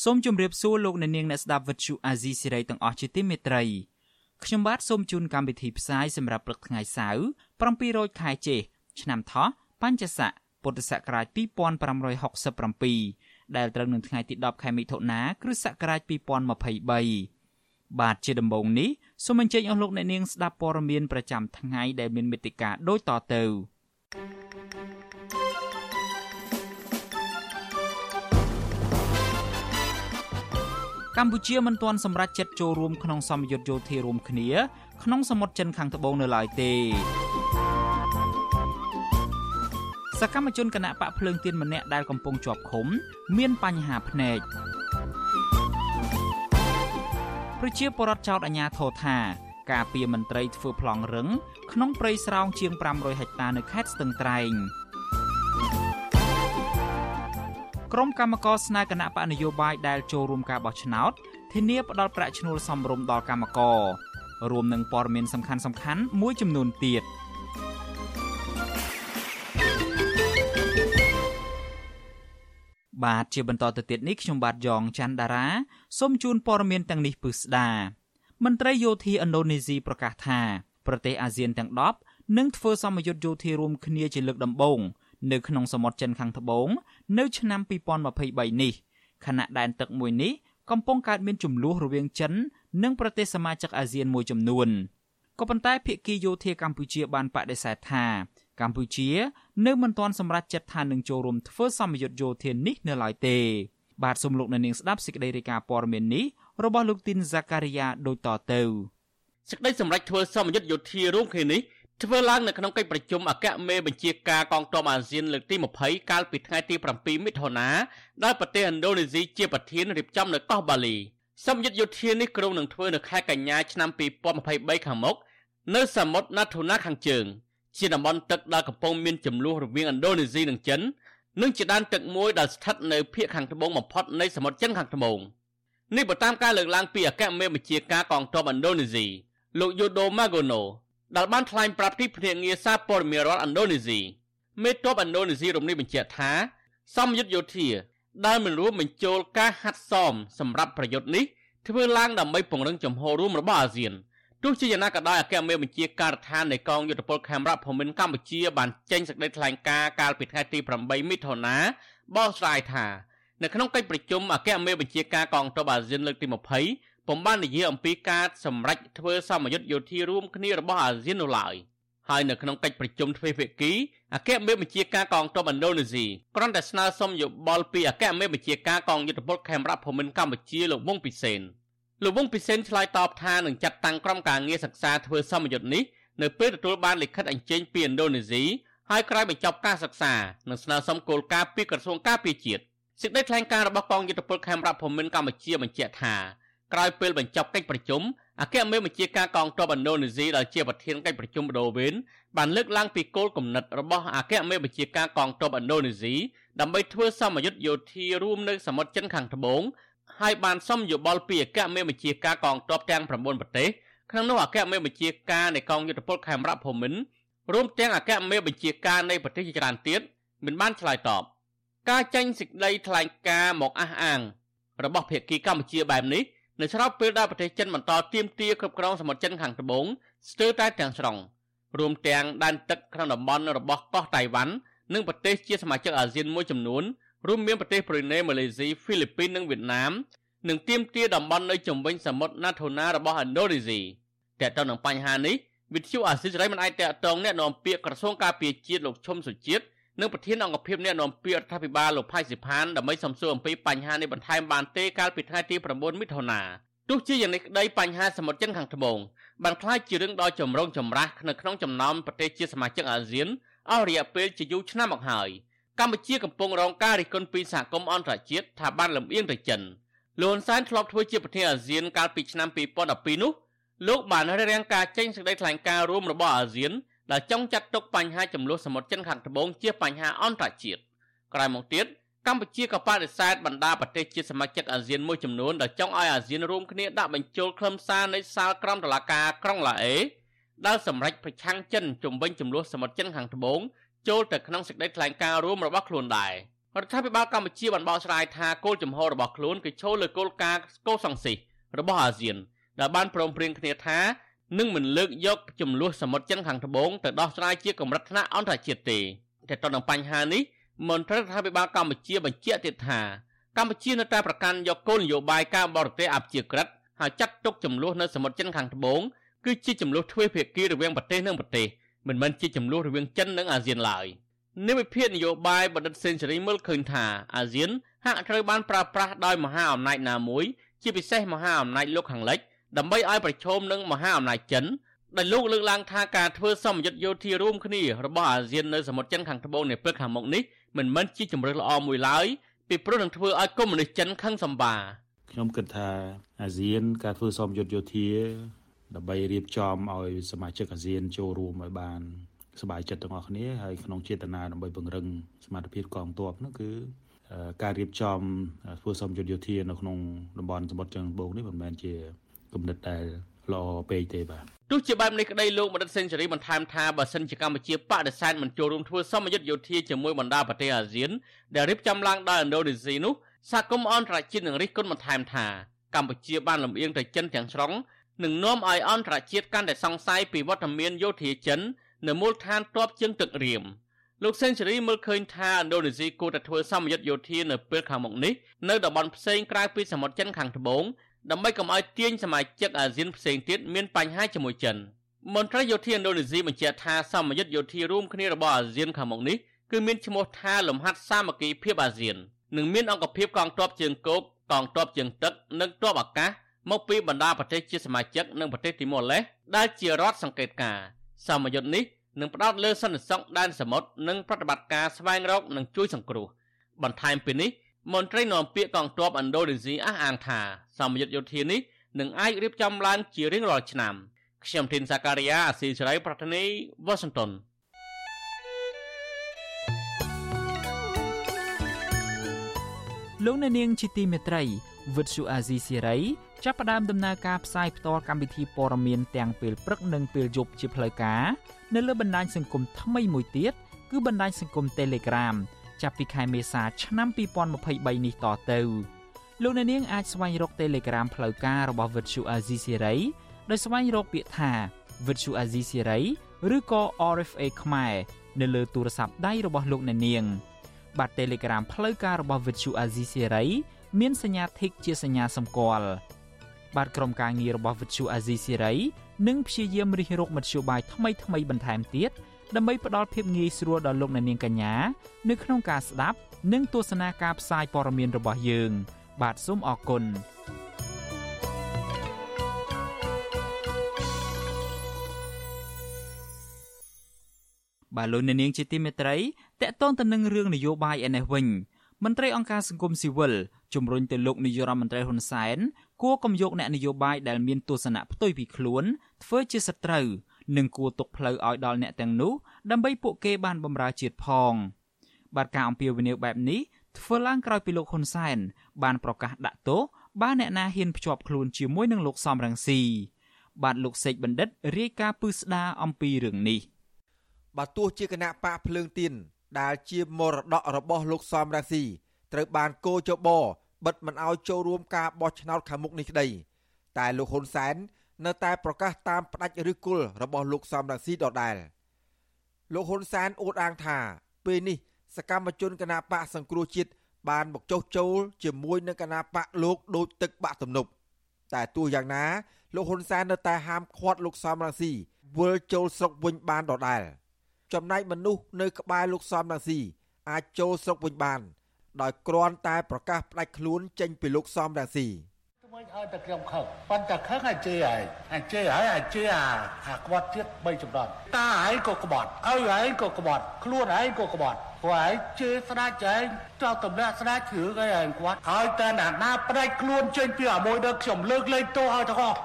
សូមជម្រាបសួរលោកអ្នកនាងអ្នកស្ដាប់វិទ្យុអាស៊ីសេរីទាំងអស់ជាទីមេត្រីខ្ញុំបាទសូមជូនកម្មវិធីផ្សាយសម្រាប់ព្រឹកថ្ងៃសៅរ៍700ខែចេសឆ្នាំថោះបញ្ញស័កពុទ្ធសករាជ2567ដែលត្រូវនឹងថ្ងៃទី10ខែមិថុនាគ្រិស្តសករាជ2023បាទជាដំបូងនេះសូមអញ្ជើញអស់លោកអ្នកនាងស្ដាប់ព័ត៌មានប្រចាំថ្ងៃដែលមានមេត្តាដូចតទៅ កម្ពុជាមិនទាន់សម្រេចចិត្តចូលរួមក្នុងសម្ពយុទ្ធយោធារួមគ្នា ក្នុងសមុទ្រចិនខាងត្បូងនៅឡើយទេសកម្មជនគណៈបកភ្លើងទៀនម្នាក់ដែលកំពុងជាប់ឃុំ មានបញ្ហាភ្នែកប្រជាពលរដ្ឋចោទអាជ្ញាធរថាការពីមន្ត្រីធ្វើប្លង់រឹងក្នុងព្រៃស្រោងជាង500ហិកតានៅខេត្តស្ទឹងត្រែង ក្រុមកម្មការស្នើគណៈបកនយោបាយដែលចូលរួមការបោះឆ្នោតធានាផ្ដល់ប្រាក់ឈ្នួលសមរម្យដល់កម្មកររួមនឹងព័ត៌មានសំខាន់សំខាន់មួយចំនួនទៀតបាទជាបន្តទៅទៀតនេះខ្ញុំបាទយ៉ងច័ន្ទដារាសូមជូនព័ត៌មានទាំងនេះពឹស្ដាមន្ត្រីយោធាឥណ្ឌូនេស៊ីប្រកាសថាប្រទេសអាស៊ានទាំង10នឹងធ្វើសមយុទ្ធយោធារួមគ្នាជាលើកដំបូង នៅក្នុងសមុទ្រចិនខាងត្បូងនៅឆ្នាំ2023នេះខណៈដែនទឹកមួយនេះកំពុងកើតមានចំនួនរវាងចិន និងប្រទេសសមាជិកអាស៊ានមួយចំនួនក៏ប៉ុន្តែភាគីយោធាកម្ពុជាបានបដិសេធថាកម្ពុជា នៅមិនទាន់សម្រេចចិត្តថានឹងចូលរួមធ្វើសម្ពយុទ្ធយោធានេះនៅឡើយទេ បាទសូមលោកអ្នកនាងស្ដាប់សេចក្តីរាយការណ៍ព័ត៌មាននេះរបស់លោកទីនហ្សាការីយ៉ាដូចតទៅសេចក្តីសម្រេចធ្វើសម្ពយុទ្ធយោធារួមគ្នានេះ ធ្វើឡើងនៅក្នុងកិច្ចប្រជុំអគ្គមេបញ្ជាការកងទ័ពអាស៊ានលើកទី20កាលពីថ្ងៃទី7មិថុនាដែលប្រទេសឥណ្ឌូនេស៊ីជាប្រធានរៀបចំនៅកោះបាលីសម្ពយុទ្ធយោធានេះក្រុងនឹងធ្វើនៅខែកញ្ញាឆ្នាំ2023ខាងមុខនៅសមុទ្រណាថូណាខាងជើង ជាតំបន់ទឹកដែលកំពុងមានចំនួនរវាងឥណ្ឌូនេស៊ីនិងចិននិងជាដែនទឹកមួយដែលស្ថិតនៅភាគខាងត្បូងបំផុតនៃសមុទ្រចិនខាងត្បូងនេះបើតាមការលើកឡើងពីអគ្គមេបញ្ជាការកងទ័ពឥណ្ឌូនេស៊ីលោកយូដូម៉ាហ្គូណូ ដែលបានថ្លែងប្រាប់ទីភ្នាក់ងារសារព័ត៌មានរដ្ឋឥណ្ឌូនេស៊ីមេតបឥណ្ឌូនេស៊ីរំនេះបញ្ជាក់ថាសម្ពយុទ្ធយោធា ដែលមិនរួមបញ្ចូលការហាត់សមសម្រាប់ប្រយុទ្ធនេះធ្វើឡើងដើម្បីពង្រឹងចំហរួមរបស់អាស៊ានទោះជាយ៉ាងណាក៏ដោយអគ្គមេបញ្ជាការដ្ឋាននៃកងយុទ្ធពលខេមរៈភូមិន្ទកម្ពុជាបានចេញសេចក្តីថ្លែងការណ៍កាលពីថ្ងៃទី8មិថុនាបោះស្រាយថានៅក្នុងកិច្ចប្រជុំអគ្គមេបញ្ជាការកងទ័ពអាស៊ានលើកទី20 ពុំបាននិយាយអំពីការសម្រេចធ្វើសមយុទ្ធយោធារួមគ្នារបស់អាស៊ាននោះឡើយហើយនៅក្នុងកិច្ចប្រជុំទ្វេភាគីអគ្គមេបញ្ជាការកងទ័ពឥណ្ឌូនេស៊ីគ្រាន់តែស្នើសុំយោបល់ពីអគ្គមេបញ្ជាការកងយុទ្ធពលខេមរៈភូមិន្ទកម្ពុជាលោកវងពិសេនលោកវងពិសេនឆ្លើយតបថានឹងចាត់តាំងក្រុមការងារសិក្សាធ្វើសមយុទ្ធនេះនៅពេលទទួលបានលិខិតអញ្ជើញពីឥណ្ឌូនេស៊ីហើយក្រោយបញ្ចប់ការសិក្សានឹងស្នើសុំគោលការណ៍ពីក្រសួងការពារជាតិសេចក្តីថ្លែងការណ៍របស់កងយុទ្ធពលខេមរៈភូមិន្ទកម្ពុជាបញ្ជាក់ថា ក្រោយពេលបញ្ចប់កិច្ចប្រជុំអគ្គមេបញ្ជាការកងទ័ពឥណ្ឌូនេស៊ីដែលជាប្រធានកិច្ចប្រជុំបដូវេនបានលើកឡើងពីគោលគំនិតរបស់អគ្គមេបញ្ជាការកងទ័ពឥណ្ឌូនេស៊ីដើម្បីធ្វើសមយុទ្ធយោធារួមនៅសមុទ្រចិនខាងត្បូងហើយបានសុំយោបល់ពីអគ្គមេបញ្ជាការកងទ័ពទាំង9ប្រទេសក្នុងនោះអគ្គមេបញ្ជាការនៃកងយុទ្ធពលខេមរៈភូមិន្ទរួមទាំងអគ្គមេបញ្ជាការនៃប្រទេសជាច្រើនទៀតមិនបានឆ្លើយតបការចេញសេចក្តីថ្លែងការណ៍មកអះអាងរបស់ភាគីកម្ពុជាបែបនេះ នៅស្របពេលដែលប្រទេសចិនបន្តទាមទារគ្រប់គ្រងសមុទ្រចិនខាងត្បូងស្ទើរតែទាំងស្រុងរួមទាំងដែនទឹកក្នុងតំបន់របស់កោះតៃវ៉ាន់និងប្រទេសជាសមាជិកអាស៊ានមួយចំនួនរួមមានប្រទេសប្រ៊ុយណេម៉ាឡេស៊ីហ្វីលីពីននិងវៀតណាមនិងទាមទារតំបន់នៅជុំវិញសមុទ្រណាថូណារបស់ឥណ្ឌូនេស៊ីតើតើនឹងបញ្ហានេះវិទ្យុអាស៊ីសេរីមិនអាចតកតងអ្នកនាំពាក្យក្រសួងការពារជាតិលោកឈុំសុជាតិ និងប្រធានអង្គភិបអ្នកនាំពាក្យរដ្ឋាភិបាលលោកផៃសិផានដើម្បីសំសួរអំពីបញ្ហានេះបន្ថែមបានទេកាលពីថ្ងៃទី9មិថុនាទោះជាយ៉ាងនេះក្តីបញ្ហាសមុទ្រចិនខាងត្បូងបានក្លាយជារឿងដ៏ចម្រូងចម្រាសនៅក្នុងចំណោមប្រទេសជាសមាជិកអាស៊ានអស់រយៈពេលជាយូរឆ្នាំមកហើយកម្ពុជាកំពុងរងការរិះគន់ពីសហគមន៍អន្តរជាតិថាបានលំអៀងទៅចិនលោកហ៊ុនសែនធ្លាប់ធ្វើជាប្រធានអាស៊ានកាលពីឆ្នាំ2012នោះលោកបានរៀបរៀងការចេញសេចក្តីថ្លែងការណ៍រួមរបស់អាស៊ាន ដែលចង់ចាត់ទុកបញ្ហាចំនួនសមុទ្រចិនខាងត្បូងជាបញ្ហាអន្តរជាតិក្រោយមកទៀតកម្ពុជាក៏បដិសេធបណ្ដាប្រទេសជាសមាជិកអាស៊ានមួយចំនួនដែលចង់ឲ្យអាស៊ានរួមគ្នាដាក់បញ្ចូលខ្លឹមសារនៃសាលក្រមតុលាការក្រុងឡាអេដែលសម្រេចប្រឆាំងចិនជំវិញចំនួនសមុទ្រចិនខាងត្បូងចូលទៅក្នុងសេចក្តីថ្លែងការណ៍រួមរបស់ខ្លួនដែររដ្ឋាភិបាលកម្ពុជាបានបកស្រាយថាគោលចំហរបស់ខ្លួនគឺចូលលើគោលការណ៍កោសង្ស៊ីរបស់អាស៊ានដែលបានព្រមព្រៀងគ្នាថា នឹងមិនលើកយកចំនួនសមុទ្រចិនខាងត្បូងទៅដោះស្រាយជាកម្រិតថ្នាក់អន្តរជាតិទេតែទៅនឹងបញ្ហានេះមន្ត្រីរដ្ឋាភិបាលកម្ពុជាបញ្ជាក់ទៀតថាកម្ពុជានៅតែប្រកាន់យកគោលនយោបាយការបរទេសអព្យាក្រឹតហើយចាត់ទុកចំនួននៅសមុទ្រចិនខាងត្បូងគឺជាចំនួនទ្វេភាគីរវាងប្រទេសនិងប្រទេសមិនមែនជាចំនួនរវាងចិននិងអាស៊ានឡើយនិវិភាននយោបាយបណ្ឌិតសេនស៊ូរីមើលឃើញថាអាស៊ានហាក់ត្រូវបានប្រើប្រាស់ដោយមហាអំណាចណាមួយជាពិសេសមហាអំណាចលោកខាងលិច ដើម្បីឲ្យប្រឈមនឹងមហាអំណាចចិនដែលលោកលើកឡើងថាការធ្វើសម្ពយុទ្ធយោធារួមគ្នារបស់អាស៊ាននៅសមុទ្រចិនខាងត្បូងនៃព្រឹកខាងមុខនេះមិនមែនជាជំរើសល្អមួយឡើយពីព្រោះនឹងធ្វើឲ្យកុម្មុយនីសចិនខឹងសម្បាខ្ញុំគិតថាអាស៊ានការធ្វើសម្ពយុទ្ធយោធាដើម្បីរៀបចំឲ្យសមាជិកអាស៊ានចូលរួមឲ្យបានសប្បាយចិត្តទាំងអស់គ្នាហើយក្នុងចេតនាដើម្បីពង្រឹងសមត្ថភាពកងទ័ពនោះគឺការរៀបចំធ្វើសម្ពយុទ្ធយោធានៅក្នុងតំបន់សមុទ្រចិនត្បូងនេះមិនមែនជា គំនិតដែលល្អពេកទេបាទទោះជាបែបនេះក្តីលោកបណ្ឌិតសេនស៊ូរីបន្ថែមថាបើសិនជាកម្ពុជាបដិសេធមិនចូលរួមធ្វើសមយុទ្ធយោធាជាមួយបណ្ដាប្រទេសអាស៊ានដែលរៀបចំឡើងដោយឥណ្ឌូនេស៊ីនោះសហគមន៍អន្តរជាតិនឹងរិះគន់បន្ថែមថាកម្ពុជាបានលំអៀងទៅចិនទាំងស្រុងនឹងនាំឲ្យអន្តរជាតិកាន់តែសង្ស័យពីវត្តមានយោធាចិននៅមូលដ្ឋានទ័ពជើងទឹករៀមលោកសេនស៊ូរីមើលឃើញថាឥណ្ឌូនេស៊ីគួរតែធ្វើសមយុទ្ធយោធានៅពេលខាងមុខនេះនៅតំបន់ផ្សេងក្រៅពីសមុទ្រចិនខាងត្បូង ដើម្បីកុំឲ្យទាញសមាជិកអាស៊ានផ្សេងទៀតមានបញ្ហាជាមួយចិនមន្ត្រីយោធាឥណ្ឌូនេស៊ីបញ្ជាក់ថាសមយុទ្ធយោធារួមគ្នារបស់អាស៊ានខាងមុខនេះគឺមានឈ្មោះថាលំហាត់សាមគ្គីភាពអាស៊ាននិងមានអង្គភាពកងទ័ពជើងគោកកងទ័ពជើងទឹកនិងទ័ពអាកាសមកពីបណ្ដាប្រទេសជាសមាជិកនិងប្រទេសទីម៉ូឡេសដែលជារដ្ឋសង្កេតការសមយុទ្ធនេះនឹងផ្ដោតលើសន្តិសុខដែនសមុទ្រនិងប្រតិបត្តិការស្វែងរកនិងជួយសង្គ្រោះបន្ថែមពីនេះ មន្ត្រីនាំពាក្យកងទ័ពឥណ្ឌូនេស៊ីអះអាងថាសមយុទ្ធយោធានេះនឹងអាចរៀបចំឡើងជារៀងរាល់ឆ្នាំខ្ញុំធីនសាការីយ៉ាអស៊ីសេរីប្រធានីវ៉ាស៊ីនតោនលោកអ្នកនាងជាទីមេត្រីវិទ្យុអាស៊ីសេរីចាប់ផ្ដើមដំណើរការផ្សាយផ្ទាល់កម្មវិធីព័ត៌មានទាំងពេលព្រឹកនិងពេលយប់ជាផ្លូវការនៅលើបណ្ដាញសង្គមថ្មីមួយទៀតគឺបណ្ដាញសង្គម Telegram ចាប់ពីខែមេសាឆ្នាំ2023នេះតទៅលោកអ្នកនាងអាចស្វែងរក Telegram ផ្លូវការរបស់ Vuthu Azizi Siri ដោយស្វែងរកពាក្យថា Vuthu Azizi Siri ឬក៏ RFA ខ្មែរនៅលើទូរស័ព្ទដៃរបស់លោកអ្នកនាង បាទ Telegram ផ្លូវការរបស់ Vuthu Azizi Siri មានសញ្ញា Tick ជាសញ្ញាសម្គាល់បាទក្រុមការងាររបស់ Vuthu Azizi Siri នឹងព្យាយាមរិះរកមធ្យោបាយថ្មីៗបន្ថែមទៀតដើម្បី ផ្ដល់ភាពងាយស្រួលដល់លោកអ្នកនាងកញ្ញានៅក្នុងការស្ដាប់និងទស្សនាការផ្សាយព័ត៌មានរបស់យើង បាទសូមអរគុណបាទលោកអ្នកនាងជាទីមេត្រីតកតងទៅនឹងរឿងនយោបាយឯនេះវិញមន្ត្រីអង្គការសង្គមស៊ីវិលជំរុញទៅលោកនាយរដ្ឋមន្ត្រីហ៊ុនសែនគួរកំយកអ្នកនយោបាយដែលមានទស្សនៈផ្ទុយពីខ្លួនធ្វើជាសត្រូវ និងគួរទុកផ្លូវឲ្យដល់អ្នកទាំងនោះដើម្បីពួកគេបានបម្រើជាតិផងបាទការអំពាវនាវបែបនេះធ្វើឡើងក្រោយពីលោកហ៊ុនសែនបានប្រកាសដាក់ទោសបានអ្នកណាហ៊ានភ្ជាប់ខ្លួនជាមួយនឹងលោកសំរងស៊ីបាទលោកសេកបណ្ឌិតរាយការណ៍ពឹស្ដារអំពីរឿងនេះបាទទោះជាគណៈបកភ្លើងទៀនដែលជាមរតករបស់លោកសំរងស៊ីត្រូវបានកោចបបិទមិនឲ្យចូលរួមការបោះឆ្នោតខាងមុខនេះក្តីតែលោកហ៊ុនសែន នៅតែប្រកាសតាមផ្ដាច់ឬគល់របស់លោកសំរងស៊ីដដែលលោកហ៊ុនសែនអួតអាងថាពេលនេះសកម្មជនគណបកសង្គ្រោះជាតិបានមកចុះចូលជាមួយនឹងគណបកលោកដូចទឹកបាក់ទំនប់តែទោះយ៉ាងណាលោកហ៊ុនសែននៅតែហាមឃាត់លោកសំរងស៊ីវិលចូលស្រុកវិញបានដដែលចំណែកមនុស្សនៅក្បែរលោកសំរងស៊ីអាចចូលស្រុកវិញបាន ដោយគ្រាន់តែប្រកាសផ្ដាច់ខ្លួនចេញពីលោកសំរងស៊ី មិនឲ្យតែខ្ញុំខឹងប៉ុន្តែខឹងឲ្យជេរហើយឲ្យជេរហើយឲ្យជេរអាអាក្បត់ទៀត3ចំណត់តាឯងក៏ក្បត់ឲ្យឯងក៏ក្បត់ខ្លួនឯងក៏ក្បត់គាត់ឯងជេរស្ដាច់ឯងចោលតម្លាក់ស្ដាច់គ្រឿងឯងគាត់ហើយតែណាណាផ្ដាច់ខ្លួនចេញពីអាមួយដល់ខ្ញុំលើកលែងទោសឲ្យទាំងអស់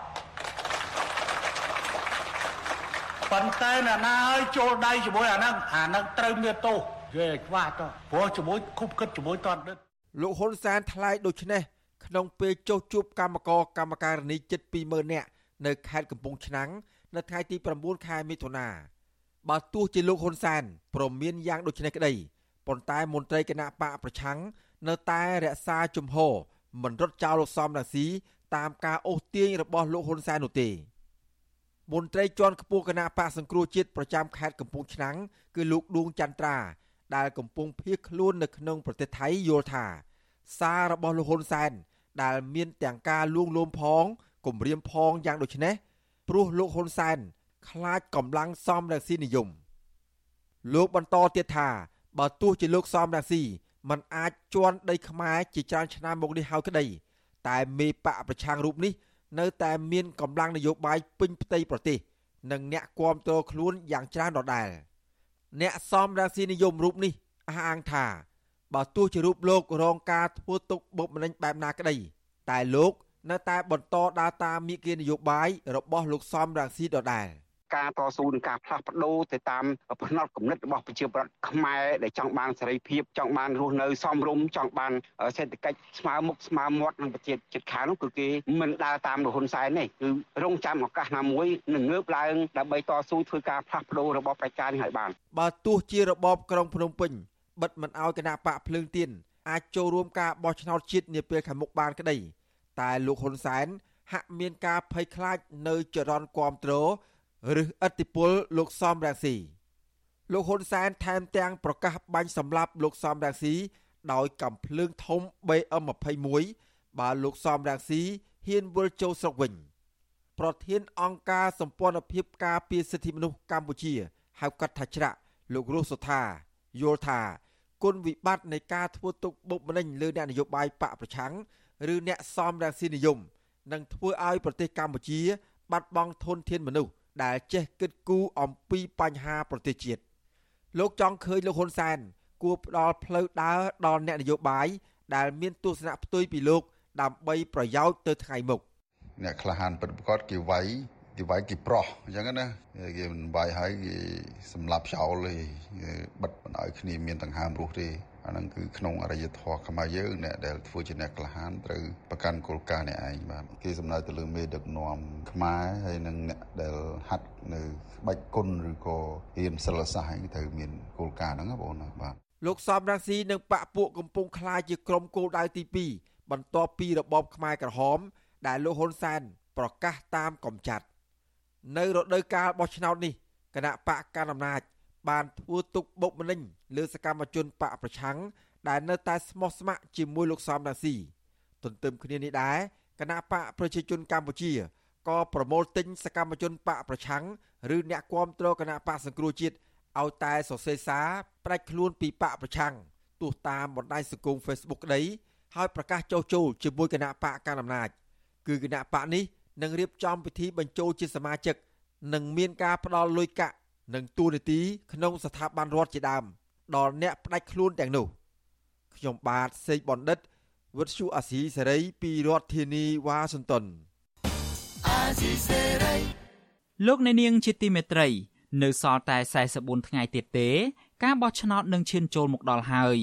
ប៉ុន្តែណាណាឲ្យចូលដៃជាមួយអាហ្នឹងអាហ្នឹងត្រូវមានទោសយេខ្វះតោះព្រោះជាមួយគប់គិតជាមួយតនដិតលោកហ៊ុនសែនថ្លែងដូចនេះ ក្នុងពេលចុះជួបកម្មករកម្មការិនីជិត20000នាក់នៅខេត្តកំពង់ឆ្នាំងនៅថ្ងៃទី9ខែមិថុនាបើទោះជាលោកហ៊ុនសែនព្រមមានយ៉ាងដូចនេះក្តីប៉ុន្តែមន្ត្រីគណៈបកប្រឆាំងនៅតែរក្សាជំហរមិនរត់ចោលលោកសំរាស៊ីតាមការអូសទាញរបស់លោកហ៊ុនសែននោះទេមន្ត្រីជាន់ខ្ពស់គណៈបកសង្គ្រោះជាតិប្រចាំខេត្តកំពង់ឆ្នាំងគឺលោកឌួងចន្ទ្រាដែលកំពុងភៀសខ្លួននៅក្នុងប្រទេសថៃយល់ថា សាររបស់លោកហ៊ុនសែនដែលមានទាំងការលួងលោមផងគំរាមផងយ៉ាងដូចនេះព្រោះលោកហ៊ុនសែនខ្លាចកម្លាំងសំរងស៊ីនិយមលោកបន្តទៀតថាបើទោះជាលោកសំរងស៊ីมันអាចជន់ដីខ្មែរជាច្រើនឆ្នាំមកនេះហើយក្តី តែមេបកប្រឆាំងរូបនេះ នៅតែមានកម្លាំងនយោបាយពេញផ្ទៃប្រទេស និងអ្នកគាំទ្រខ្លួនយ៉ាងច្រើនដដែលអ្នកសំរាស៊ីនិយមរូបនេះអះអាងថា បើទោះជារូបលោករងការធ្វើទុកបុកម្នេញបែបណាក្តី តែលោកនៅតែបន្តដើរតាមមាគ៌ានយោបាយរបស់លោកសំរងស៊ីដដែល។ការតស៊ូនិងការផ្លាស់ប្ដូរទៅតាមផ្នត់គំនិតរបស់ប្រជាប្រដ្ឋខ្មែរដែលចង់បានសេរីភាពចង់បានរស់នៅសមរម្យចង់បានសេដ្ឋកិច្ចស្មើមុខស្មើមាត់នឹងប្រជាជាតិខាងនោះគឺគេមិនដើរតាមលហ៊ុនសែនទេគឺរងចាំឱកាសណាមួយនឹងងើបឡើងដើម្បីតស៊ូធ្វើការផ្លាស់ប្ដូររបបប្រជានេះឲ្យបានបើទោះជារបបក្រុងភ្នំពេញ បិទមិនឲ្យគណៈបកភ្លើងទៀនអាចចូលរួមការបោះឆ្នោតជាតិនាពេលខាងមុខបានក្តី តែលោកហ៊ុនសែនហាក់មានការភ័យខ្លាចនៅចរន្តគាំទ្រឬឥទ្ធិពលលោកសំរាំងស៊ីលោកហ៊ុនសែនថែមទាំងប្រកាសបាញ់សម្លាប់លោកសំរាំងស៊ីដោយកំភ្លើងធំ BM21 បើលោកសំរាំងស៊ីហ៊ានវិលចូលស្រុកវិញប្រធានអង្គការសម្ព័ន្ធភាពការពារសិទ្ធិមនុស្សកម្ពុជាហៅកាត់ថាច្រាក់លោករស់សុថាយល់ថា គុណវិបត្តិនៃការធ្វើទុកបុកម្នេញលើអ្នកនយោបាយបកប្រឆាំងឬអ្នកសំរាំងស៊ីនិយមនឹងធ្វើឲ្យប្រទេសកម្ពុជា បាត់បង់ធនធានមនុស្សដែលចេះគិតគូរអំពីបញ្ហាប្រទេសជាតិលោកចង់ឃើញលោកហ៊ុនសែនគួរផ្ដល់ផ្លូវដើរដល់អ្នកនយោបាយដែលមានទស្សនៈផ្ទុយពីលោក ដើម្បីប្រយោជន៍ទៅថ្ងៃមុខអ្នកក្លាហានពិតប្រាកដគេវាយ គេវាយគេប្រោះអញ្ចឹងណាគេមិនវាយហើយគេសម្លាប់ចោលទេបិទមិនឲ្យគ្នាមានដង្ហើមរស់ទេអាហ្នឹងគឺក្នុងអរិយធម៌ខ្មែរយើងអ្នកដែលធ្វើជាអ្នកក្លាហានត្រូវប្រកាន់គោលការណ៍នេះឯងបាទគេសំដៅទៅលើមេដឹកនាំខ្មែរហើយនិងអ្នកដែលហាត់នៅក្បាច់គុណឬក៏រៀនសិលសាស្ត្រឯងត្រូវមានគោលការណ៍ហ្នឹងបងណាបាទលោកសំរងស៊ីនិងបកពួកកំពុងខ្លាចជាក្រុមគោលដៅទី2បន្ទាប់ពីរបបខ្មែរក្រហម ដែលលោកហ៊ុនសែនប្រកាសតាមកំចាត់ នៅរដូវកាលបោះឆ្នោតនេះគណៈបកកណ្ដាលអំណាច បានធ្វើទុកបុកម្នេញលើសកម្មជនបកប្រឆាំងដែលនៅតែស្មោះស្ម័គ្រជាមួយលោកសំរាស៊ីទន្ទឹមគ្នានេះដែរគណៈបកប្រជាជនកម្ពុជាក៏ប្រមូលទិញសកម្មជនបកប្រឆាំងឬអ្នកគាំទ្រគណៈបកសង្គ្រោះជាតិឲ្យតែសរសេរសារផ្ដាច់ខ្លួនពីបកប្រឆាំងទោះតាមបណ្ដាញសង្គម Facebook ក្តីហើយប្រកាសចោះចូលជាមួយគណៈបកកណ្ដាលអំណាចគឺគណៈបកនេះ នឹងរៀបចំពិធីបញ្ចូលជាសមាជិកនិងមានការផ្ដល់លុយកាក់និងទូនាទីក្នុងស្ថាប័នរដ្ឋជាដើមដល់អ្នកផ្ដាច់ខ្លួនទាំងនោះខ្ញុំបាទសេកបណ្ឌិតវុទ្ធុអាស៊ីសេរីពីរដ្ឋធានីវ៉ាស៊ីនតោនអាស៊ីសេរីលោកអ្នកនាងជាទីមេត្រី នៅសល់តែ44ថ្ងៃទៀតទេ ការបោះឆ្នោតនឹងឈានចូលមកដល់ហើយ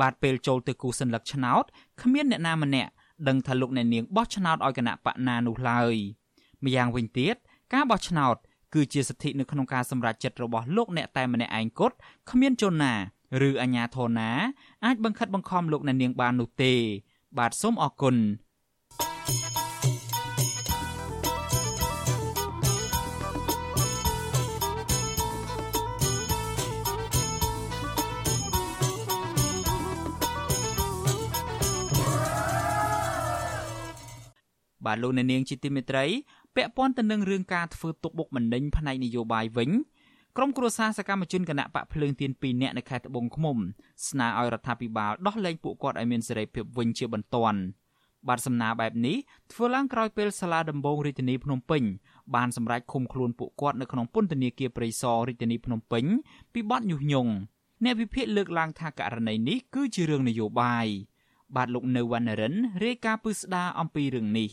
បាទពេលចូលទៅគូសញ្ញលឹកឆ្នោតគ្មានអ្នកណាម្នាក់ ដឹងថាលោកអ្នកនាងបោះឆ្នោតឲ្យគណៈបកណានោះឡើយម្យ៉ាងវិញទៀតការបោះឆ្នោតគឺជាសិទ្ធិនៅក្នុងការសម្រេចចិត្តរបស់លោកអ្នកតែម្នាក់ឯងគត់គ្មានជនណាឬអាជ្ញាធរណាអាចបង្ខិតបង្ខំលោកអ្នកនាងបាននោះទេ បាទសូមអរគុណ បាទលោកអ្នកនាងជាទីមេត្រីពាក់ព័ន្ធទៅនឹងរឿងការធ្វើទុកបុកម្នេញផ្នែកនយោបាយវិញក្រុមគ្រួសារសកម្មជនគណៈបកភ្លើងទៀន2នាក់នៅខេត្តត្បូងឃ្មុំស្នើឲ្យរដ្ឋាភិបាលដោះលែងពួកគាត់ឲ្យមានសេរីភាពវិញជាបន្ទាន់បាទសំណើបែបនេះធ្វើឡើងក្រោយពេលសាលាដំបងរាជធានីភ្នំពេញបានសម្រេចឃុំខ្លួនពួកគាត់នៅក្នុងពន្ធនាគារព្រៃសររាជធានីភ្នំពេញពីបទញុះញង់អ្នកវិភាគលើកឡើងថាករណីនេះគឺជារឿងនយោបាយបាទលោកនៅវណ្ណរិនរាយការណ៍ពឹស្ដារអំពីរឿងនេះ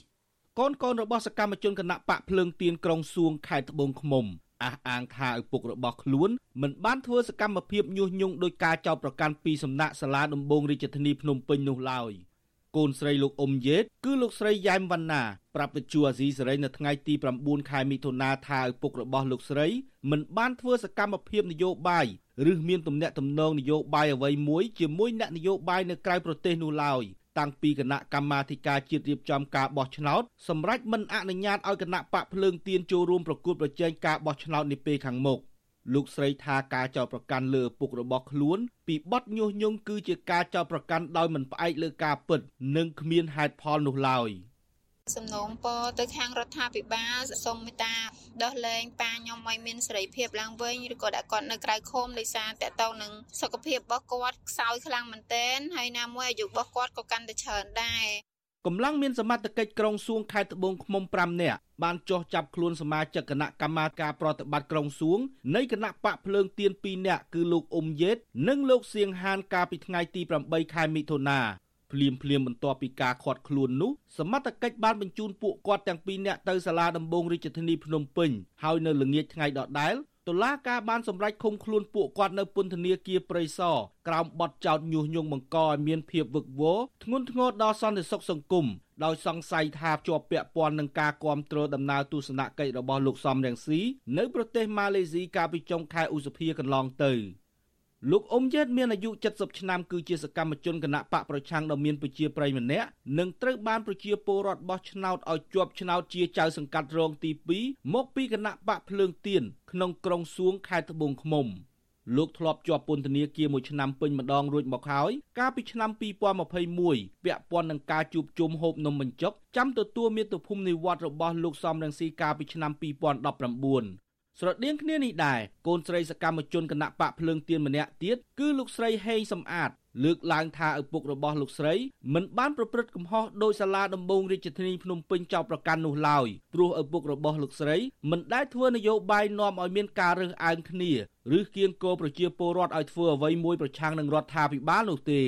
កូនកូនរបស់សកម្មជនគណៈបកភ្លើងទៀនក្រុងសួងខេត្តត្បូងឃ្មុំអះអាងថាឪពុករបស់ខ្លួនមិនបានធ្វើសកម្មភាពញុះញង់ដោយការចោទប្រកាន់ពីសំណាក់សាលាដំបងរាជធានីភ្នំពេញនោះឡើយកូនស្រីលោកអ៊ុំយេតគឺលោកស្រីយ៉ែមវណ្ណាប្រាប់វិទ្យុអាស៊ីសេរីនៅថ្ងៃទី9ខែមិថុនាថាឪពុករបស់លោកស្រីមិនបានធ្វើសកម្មភាពនយោបាយឬមានទំនាក់ទំនងនយោបាយអ្វីមួយជាមួយអ្នកនយោបាយនៅក្រៅប្រទេសនោះឡើយ តាំងពីគណៈកម្មាធិការជាតិរៀបចំការបោះឆ្នោតសម្រាប់មិនអនុញ្ញាតឲ្យគណៈបកភ្លើងទៀនចូលរួមប្រគល់ប្រជែងការបោះឆ្នោតនាពេលខាងមុខលោកស្រីថាការចោទប្រកាន់លើឪពុករបស់ខ្លួនពីបទញុះញង់គឺជាការចោទប្រកាន់ដោយមិនផ្អែកលើការពិត និងគ្មានហេតុផលនោះឡើយ។ សំណូមពរទៅខាងរដ្ឋាភិបាលសូមមេត្តាដោះលែងប៉ាខ្ញុំឲ្យមានសេរីភាពឡើងវិញឬក៏ដាក់គាត់នៅក្រៅឃុំដោយសារតកតងនឹងសុខភាពរបស់គាត់ខ្សោយខ្លាំងមែនទែនហើយណាមួយអាយុរបស់គាត់ក៏កាន់តែច្រើនដែរកម្លាំងមានសមត្ថកិច្ចក្រុងសួងខេត្តត្បូងឃ្មុំ5នាក់បានចោះចាប់ខ្លួនសមាជិកគណៈកម្មាការប្រតិបត្តិក្រុងសួងនៃគណៈបកភ្លើងទៀន2នាក់គឺលោកអ៊ុំយេត និងលោកសៀងហានកាលពីថ្ងៃទី8ខែមិថុនា ភ្លាមភ្លាមបន្ទាប់ពីការខាត់ខ្លួននោះសមត្ថកិច្ចបានបញ្ជូនពួកគាត់ទាំងពីរនាក់ទៅសាលាដំបងរាជធានីភ្នំពេញហើយនៅល្ងាចថ្ងៃដដែលតុលាការបានសម្រេចឃុំខ្លួនពួកគាត់នៅពន្ធនាគារព្រៃសរក្រោមបទចោទញុះញង់បង្កឲ្យមានភាពវឹកវរធ្ងន់ធ្ងរដល់សន្តិសុខសង្គមដោយសង្ស័យថាជាប់ពាក់ព័ន្ធនឹងការគាំទ្រដំណើរទស្សនកិច្ចរបស់លោកសំរងស៊ីនៅប្រទេសម៉ាឡេស៊ីកាលពីចុងខែឧសភាកន្លងទៅ។ លោកអ៊ុំយេតមានអាយុ70ឆ្នាំគឺជាសកម្មជនគណៈបកប្រឆាំងដ៏មានប្រជាប្រិយម្នាក់និងត្រូវបានប្រជាពលរដ្ឋបោះឆ្នោតឲ្យជាប់ឆ្នោតជាចៅសង្កាត់រងទី2មកពីគណៈបកភ្លើងទៀនក្នុងក្រុងសួងខេត្តត្បូងឃ្មុំលោកធ្លាប់ជាប់ពន្ធនាគារមួយឆ្នាំពេញម្ដងរួចមកហើយកាលពីឆ្នាំ2021ពាក់ព័ន្ធនឹងការជួបជុំហូបនំបញ្ចុកចាំទទួលមាតុភូមិនិវត្តរបស់លោកសំរងស៊ីកាលពីឆ្នាំ2019 ស្រដៀងគ្នានេះដែរកូនស្រីសកម្មជនគណៈបកភ្លើងទៀនម្នាក់ទៀតគឺលោកស្រីហេងសំអាត លើកឡើងថាឪពុករបស់លោកស្រីមិនបានប្រព្រឹត្តកំហុសដោយសាលាដំបងរាជធានីភ្នំពេញចោទប្រកាន់នោះឡើយព្រោះឪពុករបស់លោកស្រីមិនដែលធ្វើនយោបាយនាំឲ្យមានការរើសអើងគ្នាឬគៀងគោប្រជាពលរដ្ឋឲ្យធ្វើអ្វីមួយប្រឆាំងនឹងរដ្ឋាភិបាលនោះទេ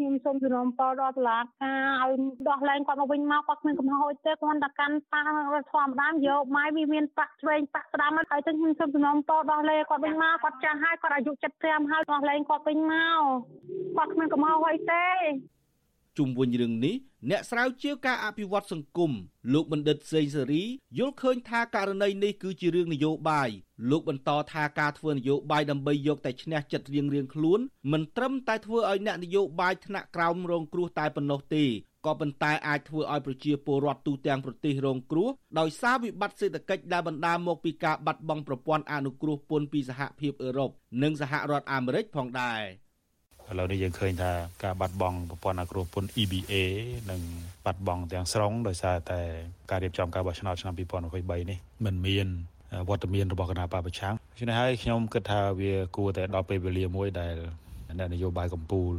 ខ្ញុំសូមជំនុំពរដល់តុលាការឲ្យដោះលែងគាត់មកវិញមកគាត់គ្មានកំហុសទេគាត់តែកាន់ប៉ះរដ្ឋធម្មតាយកម៉ាយវាមានប៉ះឆ្វេងប៉ះស្ដាំហើយទៅខ្ញុំសូមជំនុំពរដោះលែងគាត់វិញមកគាត់ចាស់ហើយគាត់អាយុ75ហើយដោះលែងគាត់វិញមកគាត់គ្មានកំហុសអីទេ ជុំវិញរឿងនេះអ្នកស្រាវជ្រាវការអភិវឌ្ឍសង្គមលោកបណ្ឌិតសេងសេរីយល់ឃើញថាករណីនេះគឺជារឿងនយោបាយលោកបន្តថាការធ្វើនយោបាយដើម្បីយកតែឈ្នះចិត្តរៀងរៀងខ្លួនមិនត្រឹមតែធ្វើឲ្យអ្នកនយោបាយថ្នាក់ក្រោមរងគ្រោះតែប៉ុណ្ណោះទេក៏ប៉ុន្តែអាចធ្វើឲ្យប្រជាពលរដ្ឋទូទាំងប្រទេសរងគ្រោះដោយសារវិបត្តិសេដ្ឋកិច្ចដែលបណ្ដាលមកពីការបាត់បង់ប្រព័ន្ធអនុគ្រោះពន្ធពីសហភាពអឺរ៉ុបនិងសហរដ្ឋអាមេរិកផងដែរ។ ឥឡូវនេះយើងឃើញថាការបាត់បង់ប្រព័ន្ធអគ្រូពន្ធ EBA និងបាត់បង់ទាំងស្រុងដោយសារតែការរៀបចំការបោះឆ្នោតឆ្នាំ2023នេះមិនមានវត្តមានរបស់គណៈបព្វប្រឆាំងដូច្នេះហើយខ្ញុំគិតថាវាគួរតែដល់ពេលវេលាមួយដែលអ្នកនយោបាយកម្ពុជា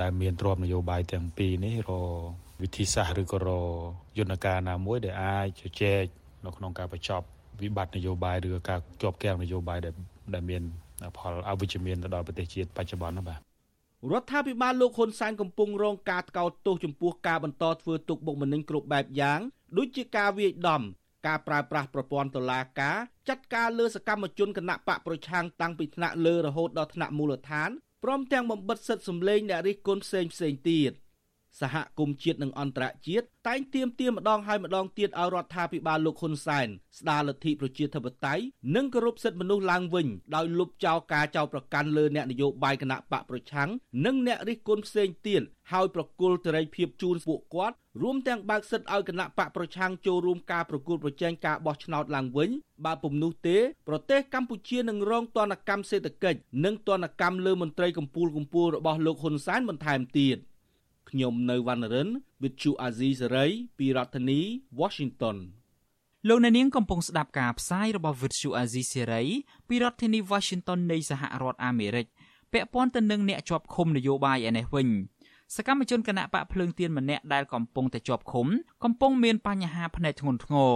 ដែលមានទ្រព្យនយោបាយទាំងពីរនេះរវិធីសាស្ត្រឬក៏រយន្តការណាមួយដែលអាចជជែកនៅក្នុងការបញ្ចប់វិបត្តិនយោបាយឬការជាប់គាំងនយោបាយដែលដែលមានផលអវិជ្ជមានទៅដល់ប្រទេសជាតិបច្ចុប្បន្នណាបាទ រដ្ឋាភិបាលលោកហ៊ុនសែនកំពុងរងការថ្កោលទោសចំពោះការបន្តធ្វើទុកបុកម្នេញគ្រប់បែបយ៉ាងដូចជាការវាយដំការប្រើប្រាស់ប្រព័ន្ធតុលាការចាត់ការលើសកម្មជនគណៈបកប្រឆាំងតាំងពីថ្នាក់លើរហូតដល់ថ្នាក់មូលដ្ឋានព្រមទាំងបំបិតសិទ្ធិសម្លេងអ្នករិះគន់ផ្សេងផ្សេងទៀត។ សហគមន៍ជាតិនិងអន្តរជាតិតែងទាមទារម្ដងហើយម្ដងទៀតឲ្យរដ្ឋាភិបាលលោកហ៊ុនសែនស្ដារលទ្ធិប្រជាធិបតេយ្យនិងគោរពសិទ្ធិមនុស្សឡើងវិញដោយលុបចោលការចោទប្រកាន់លើអ្នកនយោបាយគណៈបកប្រឆាំងនិងអ្នករិះគន់ផ្សេងទៀតហើយប្រគល់សេរីភាពជូនពួកគាត់រួមទាំងបើកសិទ្ធឲ្យគណៈបកប្រឆាំងចូលរួមការប្រគល់ប្រជែងការបោះឆ្នោតឡើងវិញបើពុំនោះទេប្រទេសកម្ពុជានឹងរងទណ្ឌកម្មសេដ្ឋកិច្ចនិងទណ្ឌកម្មលើមន្ត្រីកម្ពុជាកម្ពុជារបស់លោកហ៊ុនសែនបន្ថែមទៀត។ ខ្ញុំនៅវណ្ណរិន With Chu Azizi Saray ពីរដ្ឋធានី Washington លោកអ្នកនាងកំពុងស្ដាប់ការផ្សាយរបស់ Vuthu Azizi Serai ពីរដ្ឋធានី Washington នៃសហរដ្ឋអាមេរិកពាក់ព័ន្ធទៅនឹងអ្នកជាប់ឃុំនយោបាយឯនេះវិញសកម្មជនគណៈបកភ្លើងទៀនម្នាក់ដែលកំពុងតែជាប់ឃុំកំពុងមានបញ្ហាភ្នែកធ្ងន់ធ្ងរ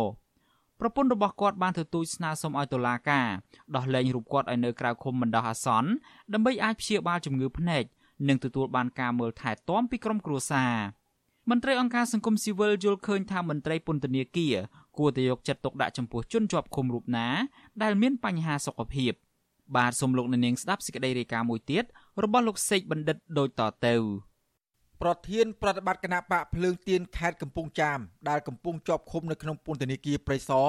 ប្រពន្ធរបស់គាត់បានទទូចស្នើសុំឲ្យតុលាការដោះលែងរូបគាត់ឲ្យនៅក្រៅឃុំបណ្ដោះអាសន្នដើម្បីអាចព្យាបាលជំងឺភ្នែក និងទទួលបានការមើលថែទាំពីក្រុមគ្រួសារមន្ត្រីអង្គការសង្គមស៊ីវិលយល់ឃើញថាមន្ត្រីពន្ធនាគារគួរតែយកចិត្តទុកដាក់ចំពោះជនជាប់ឃុំរូបណា ដែលមានបញ្ហាសុខភាព បាទសូមលោកអ្នកនាងស្ដាប់សេចក្តីរាយការណ៍មួយទៀតរបស់លោកសេកបណ្ឌិតដូចតទៅប្រធានប្រតិបត្តិគណៈបកភ្លើងទៀនខេត្តកំពង់ចាមដែលកំពុងជាប់ឃុំនៅក្នុងពន្ធនាគារព្រៃសរ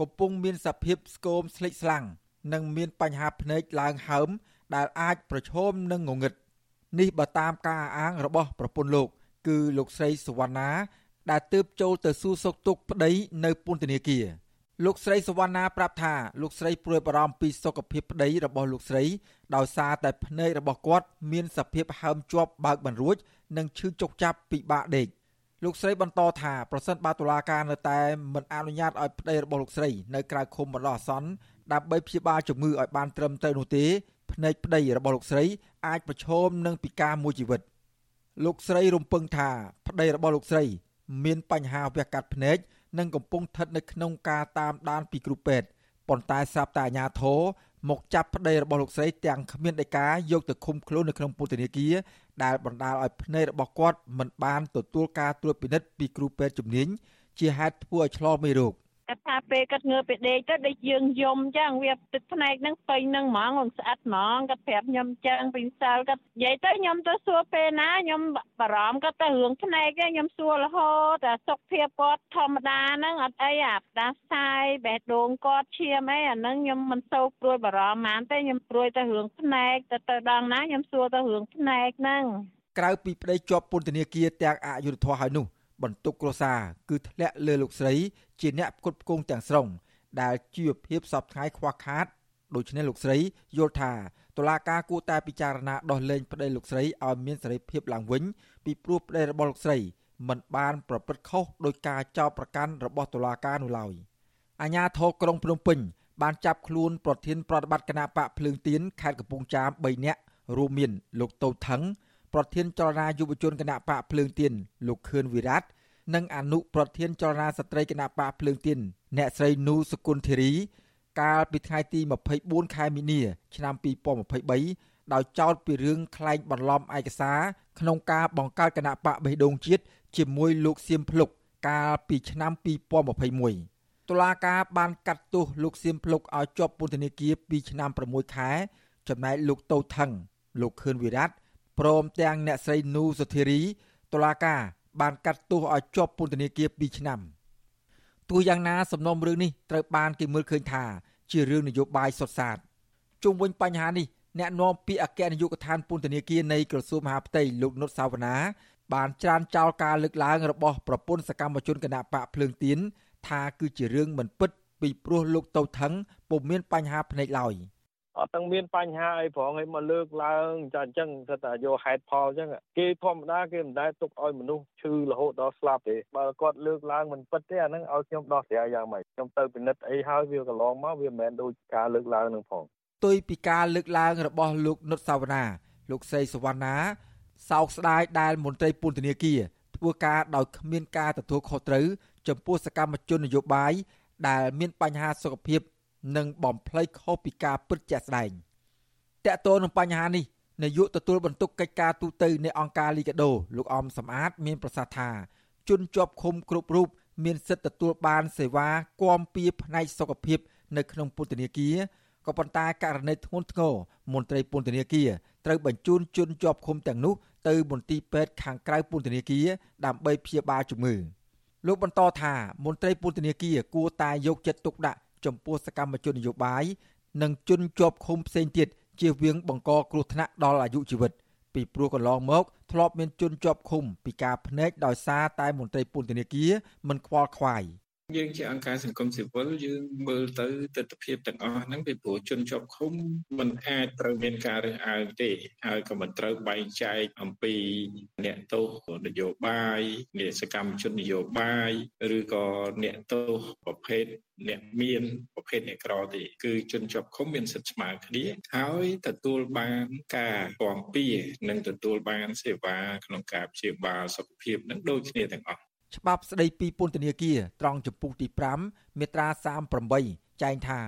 កំពុងមានសភាពស្គមស្លេកស្លាំងនិងមានបញ្ហាភ្នែកឡើងហើមដែលអាចប្រឈមនឹងងងឹត នេះបើតាមការអះអាងរបស់ប្រពន្ធលោក គឺលោកស្រីសវណ្ណា ដែលទើបចូលទៅសួរសុខទុក្ខប្តីនៅពន្ធនាគារលោកស្រីសវណ្ណាប្រាប់ថាលោកស្រីព្រួយបារម្ភពីសុខភាពប្តីរបស់លោកស្រីដោយសារតែភ្នែករបស់គាត់មានសភាពហើមជាប់បើកមិនរួច និងឈឺចុកចាប់ពិបាកដេកលោកស្រីបន្តថាប្រសិនបើតុលាការនៅតែមិនអនុញ្ញាតឲ្យប្តីរបស់លោកស្រីនៅក្រៅឃុំបណ្ដោះអាសន្នដើម្បីព្យាបាលជំងឺឲ្យបានត្រឹមត្រូវនោះទេភ្នែកប្តីរបស់លោកស្រី អាចប្រឈមនឹងពិការមួយជីវិត លោកស្រីរំពឹងថាប្តីរបស់លោកស្រី មានបញ្ហាវះកាត់ភ្នែកនិងកំពុងស្ថិតនៅក្នុងការតាមដានពីគ្រូពេទ្យប៉ុន្តែស្រាប់តែអាជ្ញាធរមកចាប់ប្តីរបស់លោកស្រីទាំងគ្មានដីកាយកទៅឃុំខ្លួននៅក្នុងពន្ធនាគារដែលបណ្ដាលឲ្យភ្នែករបស់គាត់មិនបានទទួលការត្រួតពិនិត្យពីគ្រូពេទ្យជំនាញជាហេតុធ្វើឲ្យឆ្លងមេរោគ គាត់ថាពេលគាត់ងើបពីដេកទៅដូចយើងយំចឹងវាទឹកភ្នែកហ្នឹងពេញហ្នឹងហ្មង он ស្អិតហ្មងគាត់ប្រាប់ខ្ញុំចឹងពីសិលគាត់និយាយទៅខ្ញុំទៅសួរពេលណាខ្ញុំបារម្ភគាត់ទៅរឿងភ្នែកខ្ញុំសួររហូតតែសុខភាពគាត់ធម្មតាហ្នឹងអត់អីអាផ្ដាសាយបេះដូងគាត់ឈាមអីអាហ្នឹងខ្ញុំមិនសូវព្រួយបារម្ភហ្មងទេខ្ញុំព្រួយទៅរឿងភ្នែកទៅទៅដល់ណាខ្ញុំសួរទៅរឿងភ្នែកហ្នឹងក្រៅពីប្តីជាប់ពន្ធនាគារទាំងអយុធធម៌ហើយនោះ បន្ទុកគ្រួសារគឺធ្លាក់លើលោកស្រី ជាអ្នកផ្គត់ផ្គង់ទាំងស្រុងដែលជីវភាពសពថ្ងៃខ្វះខាតដូច្នេះលោកស្រីយល់ថាតុលាការគួរតែពិចារណាដោះលែងប្តីលោកស្រីឲ្យមានសេរីភាពឡើងវិញពីព្រោះប្តីរបស់លោកស្រីមិនបានប្រព្រឹត្តខុសដោយការចោទប្រកាន់របស់តុលាការនោះឡើយអាជ្ញាធរក្រុងភ្នំពេញបានចាប់ខ្លួនប្រធានប្រតិបត្តិគណៈបកភ្លើងទៀនខេត្តកំពង់ចាម3នាក់រួមមានលោកតូចថង ប្រធានចលនាយុវជនគណៈបកភ្លើងទៀនលោកខឿនវិរៈនិងអនុប្រធានចលនាស្ត្រីគណៈបកភ្លើងទៀនអ្នកស្រីនូសុគន្ធធីរីកាលពីថ្ងៃទី24ខែមីនា ឆ្នាំ2023ដោយចោទពីរឿងក្លែងបន្លំឯកសារក្នុងការបង្កើតគណៈបកបេះដូងជាតិជាមួយលោកសៀមភ្លុកកាលពីឆ្នាំ2021តុលាការបានកាត់ទោសលោកសៀមភ្លុកឲ្យជាប់ពន្ធនាគារ2ឆ្នាំ6ខែ ចំណែកលោកតូថងលោកខឿនវិរៈ ព្រមទាំងអ្នកស្រីនូសុធារីតុលាការបានកាត់ទោសឲ្យជាប់ពន្ធនាគារ2ឆ្នាំទោះយ៉ាងណាសំណុំរឿងនេះត្រូវបានគេមើលឃើញថា ជារឿងនយោបាយសុទ្ធសាធជុំវិញបញ្ហានេះអ្នកនាំពាក្យអគ្គនាយកដ្ឋានពន្ធនាគារនៃក្រសួងមហាផ្ទៃលោកនុតសាវណ្ណាបានច្រានចោលការលើកឡើងរបស់ប្រពន្ធសកម្មជនគណៈបកភ្លើងទៀនថាគឺជារឿងមិនពិតពីព្រោះលោកតូថងពុំមានបញ្ហាភ្នែកឡើយ។ អត់ទាំងមានបញ្ហាអីប្រងឲ្យមកលើកឡើងចាអញ្ចឹងគាត់ថាយកហេតុផលអញ្ចឹងគេធម្មតាគេមិនដែលទុកឲ្យមនុស្សឈឺរហូតដល់ស្លាប់ទេបើគាត់លើកឡើងមិនពិតទេអាហ្នឹងឲ្យខ្ញុំដោះស្រាយយ៉ាងម៉េចខ្ញុំទៅពិនិត្យអីហើយវាកន្លងមកវាមិនមែនដូចការលើកឡើងនឹងផងទុយពីការលើកឡើងរបស់លោកនុតសាវណ្ណាលោកសីសវណ្ណាសោកស្ដាយដែលមន្ត្រីពន្ធនាគារធ្វើការដោយគ្មានការទទួលខុសត្រូវចំពោះសកម្មជននយោបាយដែលមានបញ្ហាសុខភាព និងបំភ្លៃខុសពីការពិតជាក់ស្ដែងតកតទៅនឹងបញ្ហានេះនាយកទទួលបន្ទុកកិច្ចការទូតនៃអង្គការលីកាដូលោកអំសំអាត មានប្រសាសន៍ថាជនជាប់ឃុំគ្រប់រូបមានសិទ្ធិទទួលបានសេវាគាំពៀផ្នែកសុខភាព នៅក្នុងពន្ធនាគារក៏ប៉ុន្តែករណីធ្ងន់ធ្ងរមន្ត្រីពន្ធនាគារត្រូវបញ្ជូនជនជាប់ឃុំទាំងនោះទៅមន្ទីរពេទ្យខាងក្រៅពន្ធនាគារដើម្បីព្យាបាលជំងឺលោកបន្តថាមន្ត្រីពន្ធនាគារគួរតែយកចិត្តទុកដាក់ ចំពោះសកម្មជននយោបាយនិងជនជាប់ឃុំផ្សេងទៀតជៀសវាងបង្កគ្រោះថ្នាក់ដល់អាយុជីវិតពីព្រោះកន្លងមក ធ្លាប់មានជនជាប់ឃុំពីការភ្នែកដោយសារតែមន្ត្រីពន្ធនាគារមិនខ្វល់ខ្វាយ។ យើងជាអង្គការសង្គមស៊ីវិលយើងមើលទៅទស្សនវិជ្ជាទាំងអស់ហ្នឹងពីព្រោះជនជាប់ឃុំมันអាចត្រូវមានការរើសអើងទេហើយក៏មិនត្រូវបែងចែកអំពីអ្នកទោសនយោបាយអ្នកសកម្មជននយោបាយឬក៏អ្នកទោសប្រភេទអ្នកមានប្រភេទអ្នកក្រទេគឺជនជាប់ឃុំមានសិទ្ធិស្មើគ្នាហើយទទួលបានការគាំពៀនិងទទួលបានសេវាក្នុងការព្យាបាលសុខភាពនឹងដូចគ្នាទាំងអស់ ច្បាប់ស្តីពីពន្ធនាគារត្រង់ចំពុកទី5មាត្រា38ចែងថា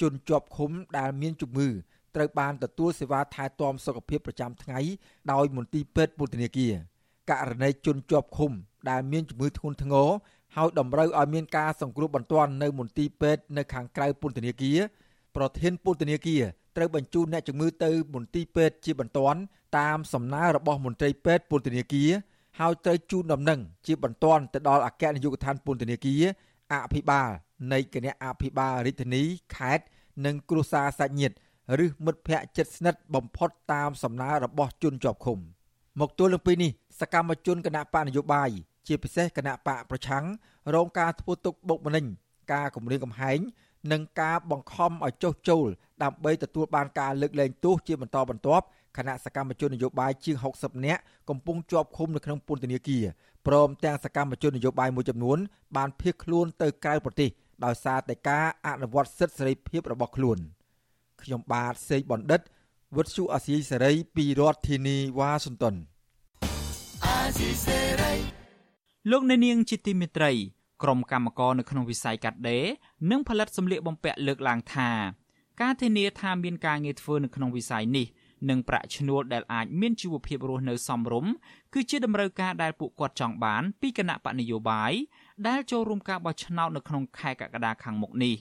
ជនជាប់ឃុំដែលមានជំងឺត្រូវបានទទួលសេវាថែទាំសុខភាពប្រចាំថ្ងៃដោយមន្ទីរពេទ្យពន្ធនាគារករណីជនជាប់ឃុំដែលមានជំងឺធ្ងន់ធ្ងរហើយតម្រូវឲ្យមានការសង្គ្រោះបន្ទាន់នៅមន្ទីរពេទ្យនៅខាងក្រៅពន្ធនាគារប្រធានពន្ធនាគារត្រូវបញ្ជូនអ្នកជំងឺទៅមន្ទីរពេទ្យជាបន្ទាន់តាមសំណើរបស់មន្ត្រីពេទ្យពន្ធនាគារ ហើយត្រូវជូនដំណឹងជាបន្ទាន់ទៅដល់អគ្គនាយកដ្ឋានពន្ធនាគារអភិបាលនៃគណៈអភិបាលរាជធានីខេត្តនិងគ្រួសារសាច់ញាតិឬមិត្តភ័ក្តិជិតស្និទ្ធបំផុតតាមសំណើរបស់ជនជាប់ឃុំមកទល់នឹងពេលនេះសកម្មជនគណៈបកនយោបាយជាពិសេសគណៈបកប្រឆាំងរងការធ្វើទុកបុកម្នេញការគំរាមកំហែងនិងការបង្ខំឲ្យចុះចូលដើម្បីទទួលបានការលើកលែងទោសជាបន្តបន្ទាប់ គណៈសកម្មជននយោបាយជាង60នាក់កំពុងជាប់ឃុំនៅក្នុងពន្ធនាគារព្រមទាំងសកម្មជននយោបាយមួយចំនួនបានភៀសខ្លួនទៅក្រៅប្រទេសដោយសារតែការអនុវត្តសិទ្ធិសេរីភាពរបស់ខ្លួនខ្ញុំបាទសេកបណ្ឌិតវុទ្ធុអាស៊ីសេរីពីរដ្ឋធានីវ៉ាស៊ីនតោនអាស៊ីសេរីលោកអ្នកនាងជាទីមេត្រីក្រុមកម្មករនៅក្នុងវិស័យកាត់ដេរនិងផលិតសម្លៀកបំពាក់លើកឡើងថាការធានាថាមានការងារធ្វើនៅក្នុងវិស័យនេះ និងប្រាក់ឈ្នួលដែលអាចមានជីវភាពរស់នៅសមរម្យគឺជាតម្រូវការដែលពួកគាត់ចង់បានពីគណៈបកនយោបាយដែលចូលរួមការបោះឆ្នោតនៅក្នុងខែកក្កដាខាងមុខនេះ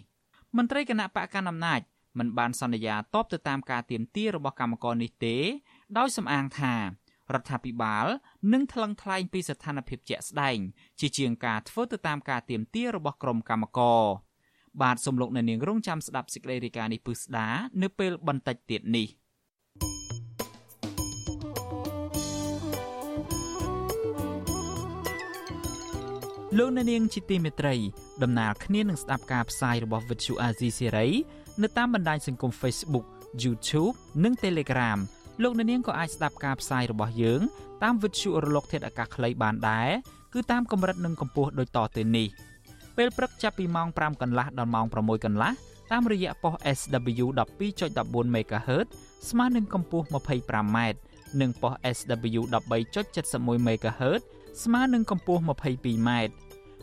មន្ត្រីគណៈបកកណ្ដាលអំណាចមិនបានសន្យាតបទៅតាមការទៀមទារបស់កម្មករនេះទេ ដោយសំអាងថារដ្ឋាភិបាលនឹងថ្លឹងថ្លែងពីស្ថានភាពជាក់ស្ដែង ជាជាងការធ្វើទៅតាមការទៀមទារបស់ក្រុមកម្មករបាទសំលោកនៅនាងរងចាំស្ដាប់សេចក្តីរាយការណ៍នេះពឹស្ដានៅពេលបន្តិចទៀតនេះ។ លោកអ្នកនាងជាទីមេត្រីដំណើរគ្នានឹងស្ដាប់ការផ្សាយរបស់ Vuthu Azizi Serai នៅតាមបណ្ដាញសង្គម Facebook YouTube និង Telegram លោកអ្នកនាងក៏អាចស្ដាប់ការផ្សាយរបស់យើង តាម Vuthu រលកធាតុអាកាសខ្លីបានដែរគឺតាមកម្រិតនិងកម្ពស់ដូចតទៅនេះពេលព្រឹកចាប់ពីម៉ោង5កន្លះដល់ម៉ោង6កន្លះតាមរយៈប៉ុស SW 12.14 MHz ស្មើនឹងកម្ពស់ 25m និងប៉ុស SW 13.71 MHz ស្មើនឹងកម្ពស់ 22m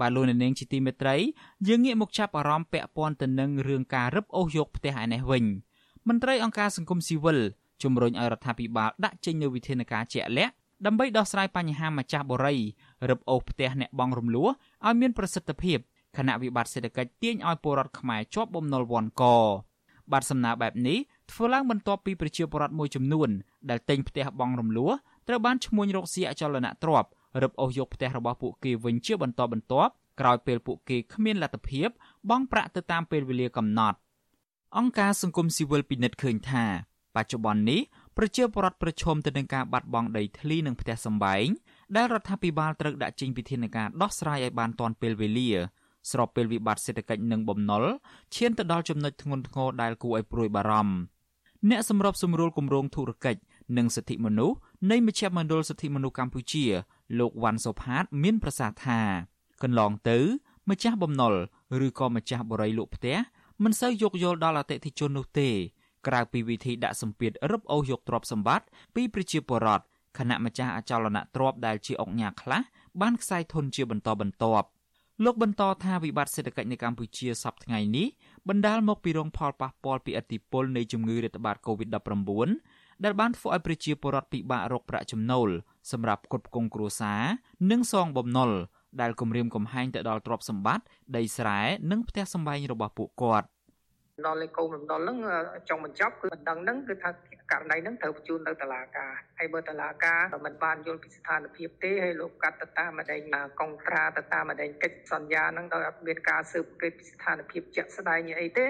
បាទលោកនាងជាទីមេត្រីយើងងាកមកចាប់អារម្មណ៍ពាក់ព័ន្ធទៅនឹងរឿងការរឹបអូសយកផ្ទះឯនេះវិញមន្ត្រីអង្គការសង្គមស៊ីវិលជំរុញឲ្យរដ្ឋាភិបាលដាក់ចេញនូវវិធានការជាក់លាក់ដើម្បីដោះស្រាយបញ្ហាម្ចាស់បរិយរឹបអូសផ្ទះអ្នកបងរំលោះឲ្យមានប្រសិទ្ធភាពខណៈវិបត្តិសេដ្ឋកិច្ចទាញឲ្យពលរដ្ឋខ្មែរជាប់បំណុលវ័នកបាទសំណើបែបនេះធ្វើឡើងបន្ទាប់ពីប្រជាពលរដ្ឋមួយចំនួនដែលទិញផ្ទះបងរំលោះត្រូវបានឈ្មួញរកស៊ីអចលនទ្រព្យ រឹបអូសយកផ្ទះរបស់ពួកគេវិញជាបន្តបន្ទាប់ក្រោយពេលពួកគេគ្មានលទ្ធភាពបង់ប្រាក់ទៅតាមពេលវេលាកំណត់អង្គការសង្គមស៊ីវិលពិនិត្យឃើញថាបច្ចុប្បន្ននេះប្រជាពលរដ្ឋប្រឈមទៅនឹងការបាត់បង់ដីធ្លីនិងផ្ទះសម្បែងដែលរដ្ឋាភិបាលត្រូវដាក់ចេញវិធានការដោះស្រាយឲ្យបានទាន់ពេលវេលាស្របពេលវិបត្តិសេដ្ឋកិច្ចនិងបំណុលឈានទៅដល់ចំណុចធ្ងន់ធ្ងរដែលគួរឲ្យព្រួយបារម្ភអ្នកសម្របសម្រួលគម្រោងធុរកិច្ចនិងសិទ្ធិមនុស្សនៃមជ្ឈមណ្ឌលសិទ្ធិមនុស្សកម្ពុជា លោកវ៉ាន់សុផាត មានប្រសាសន៍ថា កន្លងទៅ ម្ចាស់បំណុលឬក៏ម្ចាស់បរិយលក់ផ្ទះមិនសូវយោគយល់ដល់អតិថិជននោះទេ ក្រៅពីវិធីដាក់សម្ពាធរឹបអូសយកទ្រព្យសម្បត្តិពីប្រជាពលរដ្ឋគណៈម្ចាស់អចលនទ្រព្យដែលជាអង្គញាខ្លះបានខ្សែធនជាបន្តបន្ទាប់លោកបន្តថាវិបត្តិសេដ្ឋកិច្ចនៅកម្ពុជាសប្តាហ៍ថ្ងៃនេះបណ្ដាលមកពីរងផលប៉ះពាល់ពីឥទ្ធិពលនៃជំងឺរាតត្បាត COVID-19 ដែលបានធ្វើឲ្យប្រជាពលរដ្ឋពិបាករកប្រាក់ចំណូលសម្រាប់ផ្គត់ផ្គង់គ្រួសារនិងសងបំណុលដែលគម្រាមកំហែងទៅដល់ទ្រព្យសម្បត្តិដីស្រែនិងផ្ទះសម្បែងរបស់ពួកគាត់ដល់លេខកូនរំដលហ្នឹងចង់បញ្ចប់គឺបណ្ដឹងហ្នឹងគឺថាករណីហ្នឹងត្រូវបញ្ជូនទៅតុលាការហើយបើតុលាការមិនបានយល់ពីស្ថានភាពទេហើយលោកកាត់ទៅតាមអដែងកុងត្រាទៅតាមអដែងកិច្ចសន្យាហ្នឹងដោយអត់មានការស៊ើបអង្កេតពីស្ថានភាពជាក់ស្ដែងអីទេ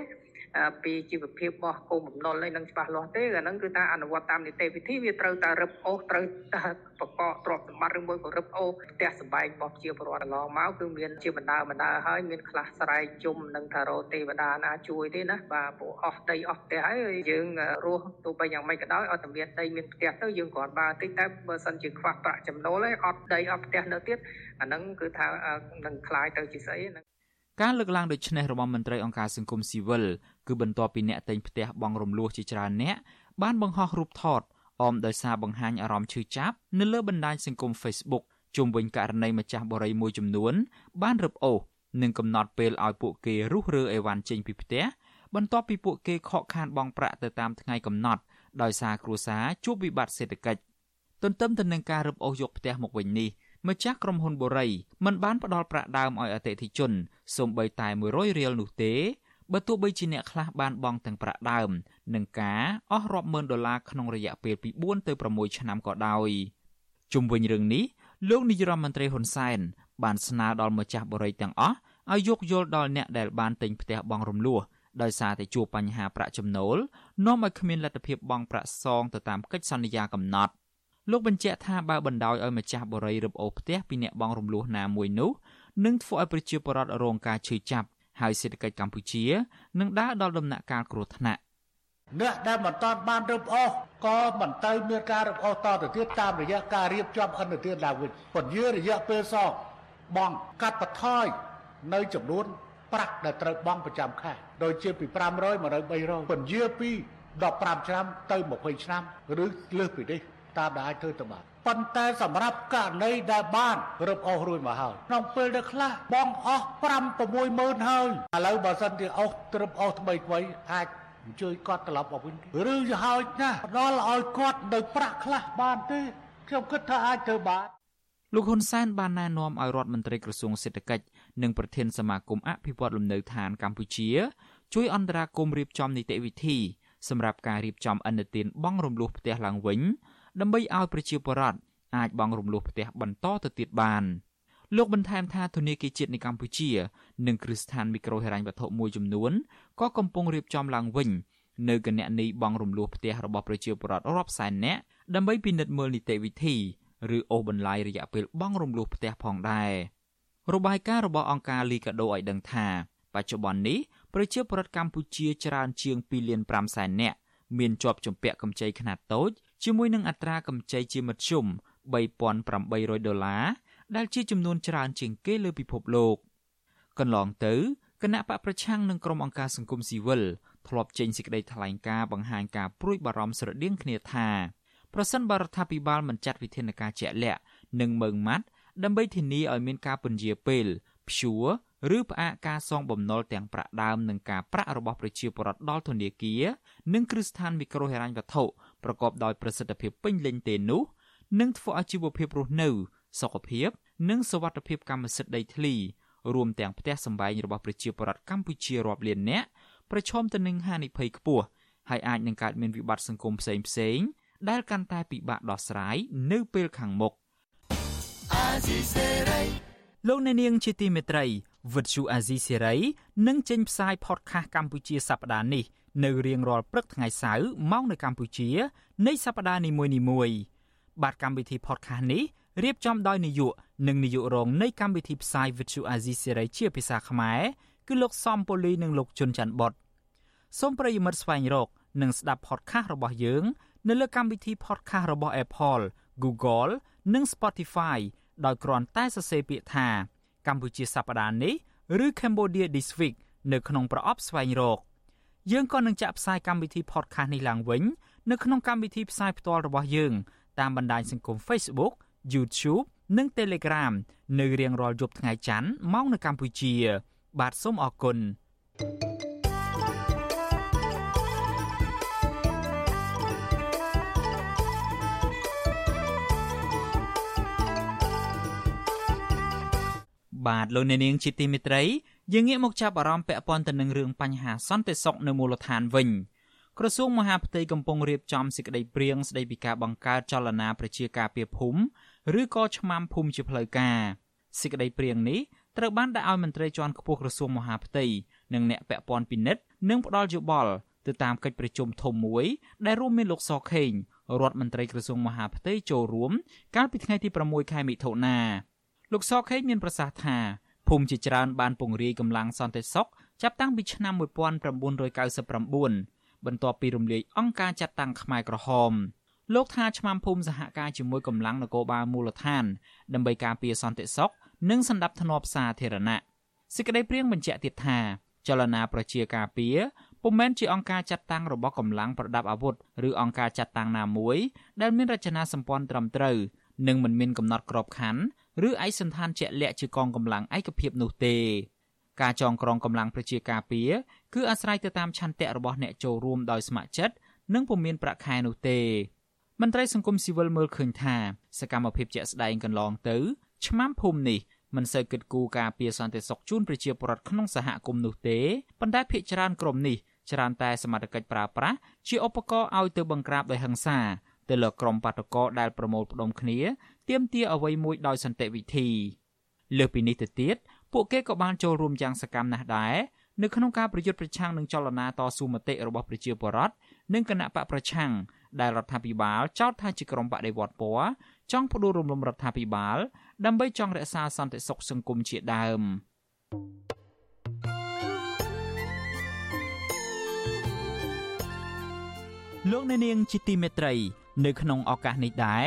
ពីជីវភាពរបស់គោលបំណុលនេះនឹងច្បាស់លាស់ទេអាហ្នឹងគឺថាអនុវត្តតាមនីតិវិធីវាត្រូវតែរឹបអូសត្រូវតែបកកទ្រព្យសម្បត្តិឬមួយក៏រឹបអូសផ្ទះសម្បែងរបស់ប្រជាពលរដ្ឋកន្លងមកគឺមានជាបណ្ដាបណ្ដាហើយមានខ្លះស្រែកជុំនឹងថារោទេវតាណាជួយទេណាបាទព្រោះអស់ដីអស់ផ្ទះហើយយើងរស់ទោះបីយ៉ាងម៉េចក៏ដោយអត់តែមានដីមានផ្ទះទៅយើងគ្រាន់បើតិចតែបើសិនជាខ្វះប្រាក់ចំណូលហើយអត់ដីអត់ផ្ទះនៅទៀតអាហ្នឹងគឺថានឹងคล้ายទៅជាស្អីហ្នឹងការលើកឡើងដូចនេះរបស់មន្ត្រីអង្គការសង្គមស៊ីវិល គឺបន្ទាប់ពីអ្នកតែងផ្ទះបងរំលោះជាច្រើនអ្នកបានបង្ហោះរូបថតអមដោយសារបង្ហាញអារម្មណ៍ឈឺចាប់នៅលើបណ្ដាញសង្គម Facebook ជុំវិញករណីម្ចាស់បរិយាមួយចំនួន បានរឹបអូសនិងកំណត់ពេលឲ្យពួកគេរុះរើអីវ៉ាន់ចេញពីផ្ទះបន្ទាប់ពីពួកគេខកខានបង់ប្រាក់ទៅតាមថ្ងៃកំណត់ដោយសារគ្រួសារជួបវិបត្តិសេដ្ឋកិច្ចទន្ទឹមទៅនឹងការរឹបអូសយកផ្ទះមកវិញនេះម្ចាស់ក្រុមហ៊ុនបូរីមិនបានផ្ដល់ប្រាក់ដើមឲ្យអតិថិជនសូម្បីតែ100រៀលនោះទេ បើទោះបីជាអ្នកខ្លះបានបង់ទាំងប្រាក់ដើមនិងការអស់រាប់ម៉ឺនដុល្លារក្នុងរយៈពេលពី4ទៅ6ឆ្នាំក៏ដោយជុំវិញរឿងនេះលោកនាយរដ្ឋមន្ត្រីហ៊ុនសែនបានស្នើដល់ម្ចាស់បរិយទាំងអស់ឲ្យយោគយល់ដល់អ្នកដែលបានទិញផ្ទះបង់រំលោះដោយសារតែជួបបញ្ហាប្រាក់ចំណូលនាំឲ្យគ្មានលទ្ធភាពបង់ប្រាក់សងទៅតាមកិច្ចសន្យាកំណត់លោកបញ្ជាក់ថាបើបណ្ដោយឲ្យម្ចាស់បរិយរឹបអូសផ្ទះពីអ្នកបងរំលោះណាមួយនោះនឹងធ្វើឲ្យប្រជាពលរដ្ឋរងការឈឺចាប់ ហើយសេដ្ឋកិច្ចកម្ពុជានឹងដើរដល់ដំណាក់កាលគ្រោះថ្នាក់អ្នកដែលមិនតាន់បានរឹបអូសក៏មិនទៅមានការរឹបអូសតទៅទៀតតាមរយៈការរៀបចំអន្តរជាតិឡើងវិញពន្យារយៈពេលសងបងកាត់បន្ថយនៅចំនួនប្រាក់ដែលត្រូវបង់ប្រចាំខែដូចជាពី500មកដល់300ពន្យាពី15ឆ្នាំទៅ20ឆ្នាំឬលើសពីនេះតាមដែលអាចធ្វើទៅបាន ប៉ុន្តែសម្រាប់ករណីដែលបានរឹបអូសរួចមកហើយក្នុងពេលដែលខ្លះបងអស់5 6ម៉ឺនហើយឥឡូវបើសិនជាអូសរឹបអូសថ្មីថ្មីអាចអញ្ជើញគាត់ត្រឡប់មកវិញឬទៅហើយណាផ្ដល់ឲ្យគាត់នៅប្រាក់ខ្លះបានទេខ្ញុំគិតថាអាចធ្វើបានលោកហ៊ុនសែនបានណែនាំឲ្យរដ្ឋមន្ត្រីក្រសួងសេដ្ឋកិច្ចនិងប្រធានសមាគមអភិវឌ្ឍលំនៅឋានកម្ពុជា ជួយអន្តរាគមន៍រៀបចំនីតិវិធីសម្រាប់ការរៀបចំអនុទានបង់រំលោះផ្ទះឡើងវិញ ដើម្បីឲ្យប្រជាពលរដ្ឋអាចបង់រំលោះផ្ទះបន្តទៅទៀតបានលោកបន្ថែមថាធនាគារជាតិនៃកម្ពុជា និងគ្រឹះស្ថានមីក្រូហិរញ្ញវត្ថុមួយចំនួនក៏កំពុងរៀបចំឡើងវិញនៅគណនីបង់រំលោះផ្ទះរបស់ប្រជាពលរដ្ឋរាប់សែននាក់ដើម្បីពិនិត្យមើលនីតិវិធីឬអូសបន្លាយរយៈពេលបង់រំលោះផ្ទះផងដែររបាយការណ៍របស់អង្គការលីកាដូឲ្យដឹងថាបច្ចុប្បន្ននេះប្រជាពលរដ្ឋកម្ពុជាច្រើនជាង2លាន5សែននាក់មានជាប់ជំពាក់កម្ចីខ្នាតតូច ជាមួយនឹងអត្រាកម្ចីជាមធ្យម3800ដុល្លារដែលជាចំនួនច្រើនជាងគេលើពិភពលោកកន្លងទៅគណៈបកប្រឆាំងនិងក្រុមអង្គការសង្គមស៊ីវិលធ្លាប់ចេញសេចក្តីថ្លែងការណ៍បង្ហាញការព្រួយបារម្ភស្រដៀងគ្នាថាប្រសិនបរដ្ឋាភិបាលមិនចាត់វិធានការជាក់លាក់និងមើងម៉ាត់ដើម្បីធានាឲ្យមានការពន្យាពេលព្យួរឬផ្អាកការសងបំណុលទាំងប្រាក់ដើមនិងការប្រាក់របស់ប្រជាពលរដ្ឋដល់ធនាគារនិងគ្រឹះស្ថានមីក្រូហិរញ្ញវត្ថុ ប្រកបដោយប្រសិទ្ធភាពពេញលេញទេនោះនឹងធ្វើឲ្យជីវភាពរស់នៅសុខភាពនិងសวัสดิភាពកម្មសិទ្ធិដីធ្លីរួមទាំងផ្ទះសម្បែងរបស់ប្រជាពលរដ្ឋកម្ពុជារាប់លាននាក់ប្រឈមទៅនឹងហានិភ័យខ្ពស់ហើយអាចនឹងកើតមានវិបត្តិសង្គមផ្សេងផ្សេងដែលកាន់តែពិបាកដោះស្រាយនៅពេលខាងមុខលោកអ្នកនាងជាទីមេត្រី វិទ្យុអាស៊ីសេរីនឹងចេញផ្សាយផតខាសកម្ពុជាសប្តាហ៍នេះនៅរៀងរាល់ព្រឹកថ្ងៃសៅរ៍ម៉ោងនៅកម្ពុជានៃសប្តាហ៍នីមួយៗបាទកម្មវិធី podcast នេះរៀបចំដោយនាយកនិងនាយករងនៃកម្មវិធីផ្សាយ Vithu Azizi Serai ជាភាសាខ្មែរគឺលោកសំពូលីនិងលោកជុនច័ន្ទបតសូមប្រិយមិត្តស្វែងរក និងស្ដាប់ podcast របស់យើង នៅលើកម្មវិធី podcast របស់ Apple, Google និង Spotify ដោយគ្រាន់តែសរសេរពាក្យថា កម្ពុជាសប្តាហ៍នេះឬ Cambodia This Week នៅក្នុងប្រអប់ស្វែងរកយើងក៏នឹងចាក់ផ្សាយកម្មវិធី podcast នេះឡើងវិញនៅក្នុងកម្មវិធីផ្សាយផ្ទាល់របស់យើង តាមបណ្ដាញសង្គម Facebook YouTube និង Telegram នៅរៀងរាល់យប់ថ្ងៃច័ន្ទម៉ោងនៅកម្ពុជា បាទសូមអរគុណ បាទលោកអ្នកនាងជាទីមេត្រីយើងងាកមកចាប់អារម្មណ៍ពាក់ព័ន្ធទៅនឹងរឿងបញ្ហាសន្តិសុខនៅមូលដ្ឋានវិញក្រសួងមហាផ្ទៃកំពុងរៀបចំសេចក្តីព្រាងស្តីពីការបង្កើតចលនាប្រជាការពារភូមិឬក៏ឆ្មាំភូមិជាផ្លូវការសេចក្តីព្រាងនេះត្រូវបានដាក់ឲ្យមន្ត្រីជាន់ខ្ពស់ក្រសួងមហាផ្ទៃនិងអ្នកពាក់ព័ន្ធពិនិត្យនិងផ្ដល់យោបល់ទៅតាមកិច្ចប្រជុំធំមួយដែលរួមមានលោកសខេងរដ្ឋមន្ត្រីក្រសួងមហាផ្ទៃចូលរួមកាលពីថ្ងៃទី6ខែមិថុនា លោកសខេងមានប្រសាសន៍ថាភូមិជាច្រើនបានពង្រាយកម្លាំងសន្តិសុខចាប់តាំងពីឆ្នាំ1999បន្ទាប់ពីរំលាយអង្គការចាត់តាំងខ្មែរក្រហមលោកថាឆ្មាំភូមិសហការជាមួយកម្លាំងនគរបាលមូលដ្ឋាន ដើម្បីការពារសន្តិសុខនិងសន្តិភាពសាធារណៈសេចក្តីព្រៀងបញ្ជាក់ទៀតថាចលនាប្រជាការពារពុំមែនជាអង្គការចាត់តាំងរបស់កម្លាំងប្រដាប់អាវុធឬអង្គការចាត់តាំងណាមួយដែលមានរចនាសម្ព័ន្ធត្រឹមត្រូវនិងមិនមានកំណត់ក្របខ័ណ្ឌ ឬឯកសណ្ឋានជាក់លាក់ជាកងកម្លាំងឯកភាពនោះទេការចងក្រងកម្លាំងប្រជាការពារគឺអាស្រ័យទៅតាមឆន្ទៈរបស់អ្នកចូលរួមដោយស្ម័គ្រចិត្តនិងពុំមានប្រាក់ខែនោះទេមន្ត្រីសង្គមស៊ីវិលមើលឃើញថាសកម្មភាពជាក់ស្ដែងកន្លងទៅឆ្មាំភូមិនេះមិនសូវគិតគូរការពារសន្តិសុខជូនប្រជាពលរដ្ឋក្នុងសហគមន៍នោះទេប៉ុន្តែភ្នាក់ច្រើនក្រុមនេះច្រើនតែសមត្ថកិច្ចប្រើប្រាស់ជាឧបករណ៍ឲ្យទៅបង្ក្រាបដោយហិង្សាទៅលើក្រុមបាតុករដែលប្រមូលផ្ដុំគ្នា ទាមទារអ្វីមួយដោយសន្តិវិធីលើសពីនេះទៅទៀតពួកគេក៏បានចូលរួមយ៉ាងសកម្មណាស់ដែរនៅក្នុងការប្រយុទ្ធប្រឆាំងនឹងចលនាតស៊ូមតិរបស់ប្រជាពលរដ្ឋនិងគណៈបកប្រឆាំងដែលរដ្ឋាភិបាលចោទថាជាក្រុមបដិវត្តពណ៌ចង់ផ្ដួលរំលំរដ្ឋាភិបាល ដើម្បីចង់រក្សាសន្តិសុខសង្គមជាដើមលោកអ្នកនាងជាទីមេត្រី នៅក្នុងឱកាសនេះដែរ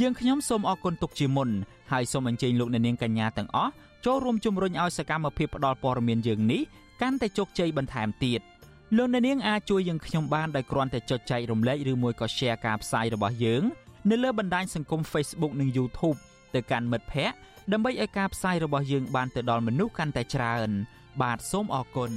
យើងខ្ញុំសូមអរគុណទុកជាមុនហើយសូមអញ្ជើញលោកអ្នកនាងកញ្ញាទាំងអស់ចូលរួមជំរុញឲ្យសកម្មភាពផ្តល់ព័ត៌មានយើងនេះកាន់តែជោគជ័យបន្ថែមទៀតលោកអ្នកនាងអាចជួយយើងខ្ញុំបានដោយគ្រាន់តែចុចចែករំលែកឬមួយក៏ Share ការផ្សាយរបស់យើងនៅលើបណ្ដាញសង្គម Facebook និង YouTube ទៅកាន់មិត្តភ័ក្តិដើម្បីឲ្យការផ្សាយរបស់យើងបានទៅដល់មនុស្សកាន់តែច្រើន បាទសូមអរគុណ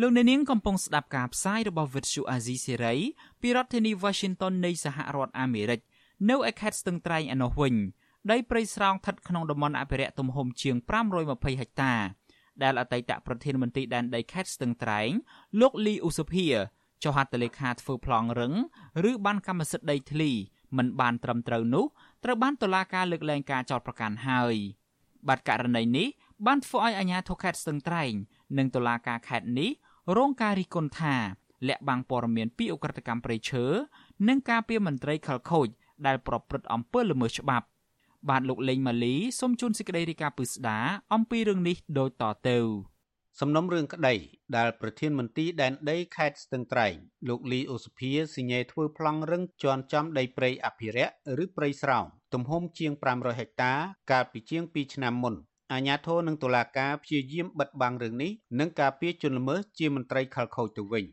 លោកអ្នកនាងកំពុងស្ដាប់ការផ្សាយរបស់ Vuthu Azizi Serai ពីរដ្ឋធានី Washington នៃសហរដ្ឋអាមេរិកនៅឯខេត្តស្ទឹងត្រែងឯណោះវិញដីព្រៃស្រោងស្ថិតក្នុងតំបន់អភិរក្សទំហំជាង520ហិកតាដែលអតីតប្រធានមន្ត្រីដែនដីខេត្តស្ទឹងត្រែងលោកលីអ៊ូសុភាចុះហត្ថលេខាធ្វើប្លង់រឹងឬបានកម្មសិទ្ធិដីធ្លីមិនបានត្រឹមត្រូវនោះត្រូវបានតុលាការលើកលែងការចោទប្រកាន់ហើយបាទករណីនេះបានធ្វើឲ្យអាជ្ញាធរខេត្តស្ទឹងត្រែងនិងតុលាការខេត្តនេះ រងការរិះគន់ថាលាក់បាំងព័ត៌មានពីអ ுக ្រិតកម្មព្រៃឈើនិងការពីមន្ត្រីខលខូចដែលប្រព្រឹត្តអំពើល្មើសច្បាប់ បាទលោកលេងម៉ាលីសូមជូនសេចក្តីរាយការណ៍ពឹស្ដាអំពីរឿងនេះដូចតទៅសំណុំរឿងក្តីដែលប្រធានមន្ទីរដែនដីខេត្តស្ទឹងត្រែងលោកលីអូសុភាសញ្ញេធ្វើប្លង់រឹងជន់ចំដីព្រៃអភិរក្សឬព្រៃស្រោងទំហំជាង500ហិកតាកាលពីជាង2ឆ្នាំមុន អាជ្ញាធរនិងតុលាការព្យាយាមបិទបាំងរឿងនេះនិងការពារជនល្មើសជាមន្ត្រីខលខូចទៅវិញ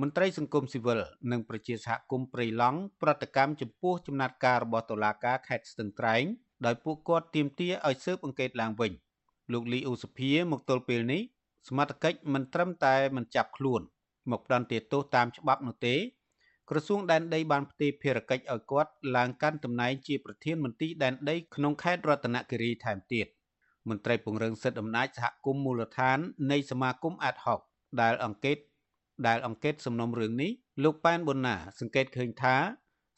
មន្ត្រីសង្គមស៊ីវិលនិងប្រជាសហគមន៍ព្រៃឡង់ប្រតិកម្មចំពោះចំណាត់ការរបស់តុលាការខេត្តស្ទឹងត្រែងដោយពួកគាត់ទាមទារឲ្យស៊ើបអង្កេតឡើងវិញលោកលីអូសុភាមកទល់ពេលនេះសមត្ថកិច្ចមិនត្រឹមតែមិនចាប់ខ្លួន មកផ្ដន្ទាទោសតាមច្បាប់នោះទេ ក្រសួងដែនដីបានផ្ទេរភារកិច្ចឲ្យគាត់ឡើងកាន់តំណែងជាប្រធានមន្ទីរដែនដីក្នុងខេត្តរតនគិរីថែមទៀត មន្ត្រីពង្រឹងសិទ្ធិអំណាចសហគមន៍មូលដ្ឋាននៃសមាគមអាត់ហុកដែលអង្កេតដែលអង្កេតសំណុំរឿងនេះលោកប៉ែនប៊ុនណា សង្កេតឃើញថា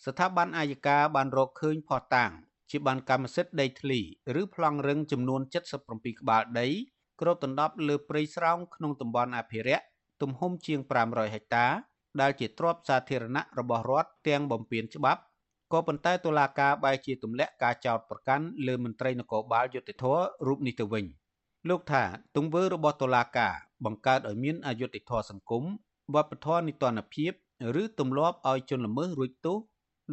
ស្ថាប័នអាយកាបានរកឃើញផុសតាងជាបានកម្មសិទ្ធិដីធ្លីឬប្លង់រឹងចំនួន77ក្បាលដីគ្របដណ្ដប់លើព្រៃស្រោងក្នុងតំបន់អភិរក្សទំហំជាង500ហិកតា ដែលជាទ្រព្យសាធារណៈរបស់រដ្ឋទាំងបំពេញច្បាប់ ក៏ប៉ុន្តែតុលាការបែរជាទម្លាក់ការចោទប្រកាន់លើមន្ត្រីនគរបាលយុតិធធរូបនេះទៅវិញលោកថាទង្វើរបស់តុលាការបង្កើតឲ្យមានអយុត្តិធម៌សង្គមវប្បធម៌នីតិរដ្ឋភាពឬទម្លាប់ឲ្យជនល្មើសរួចទោស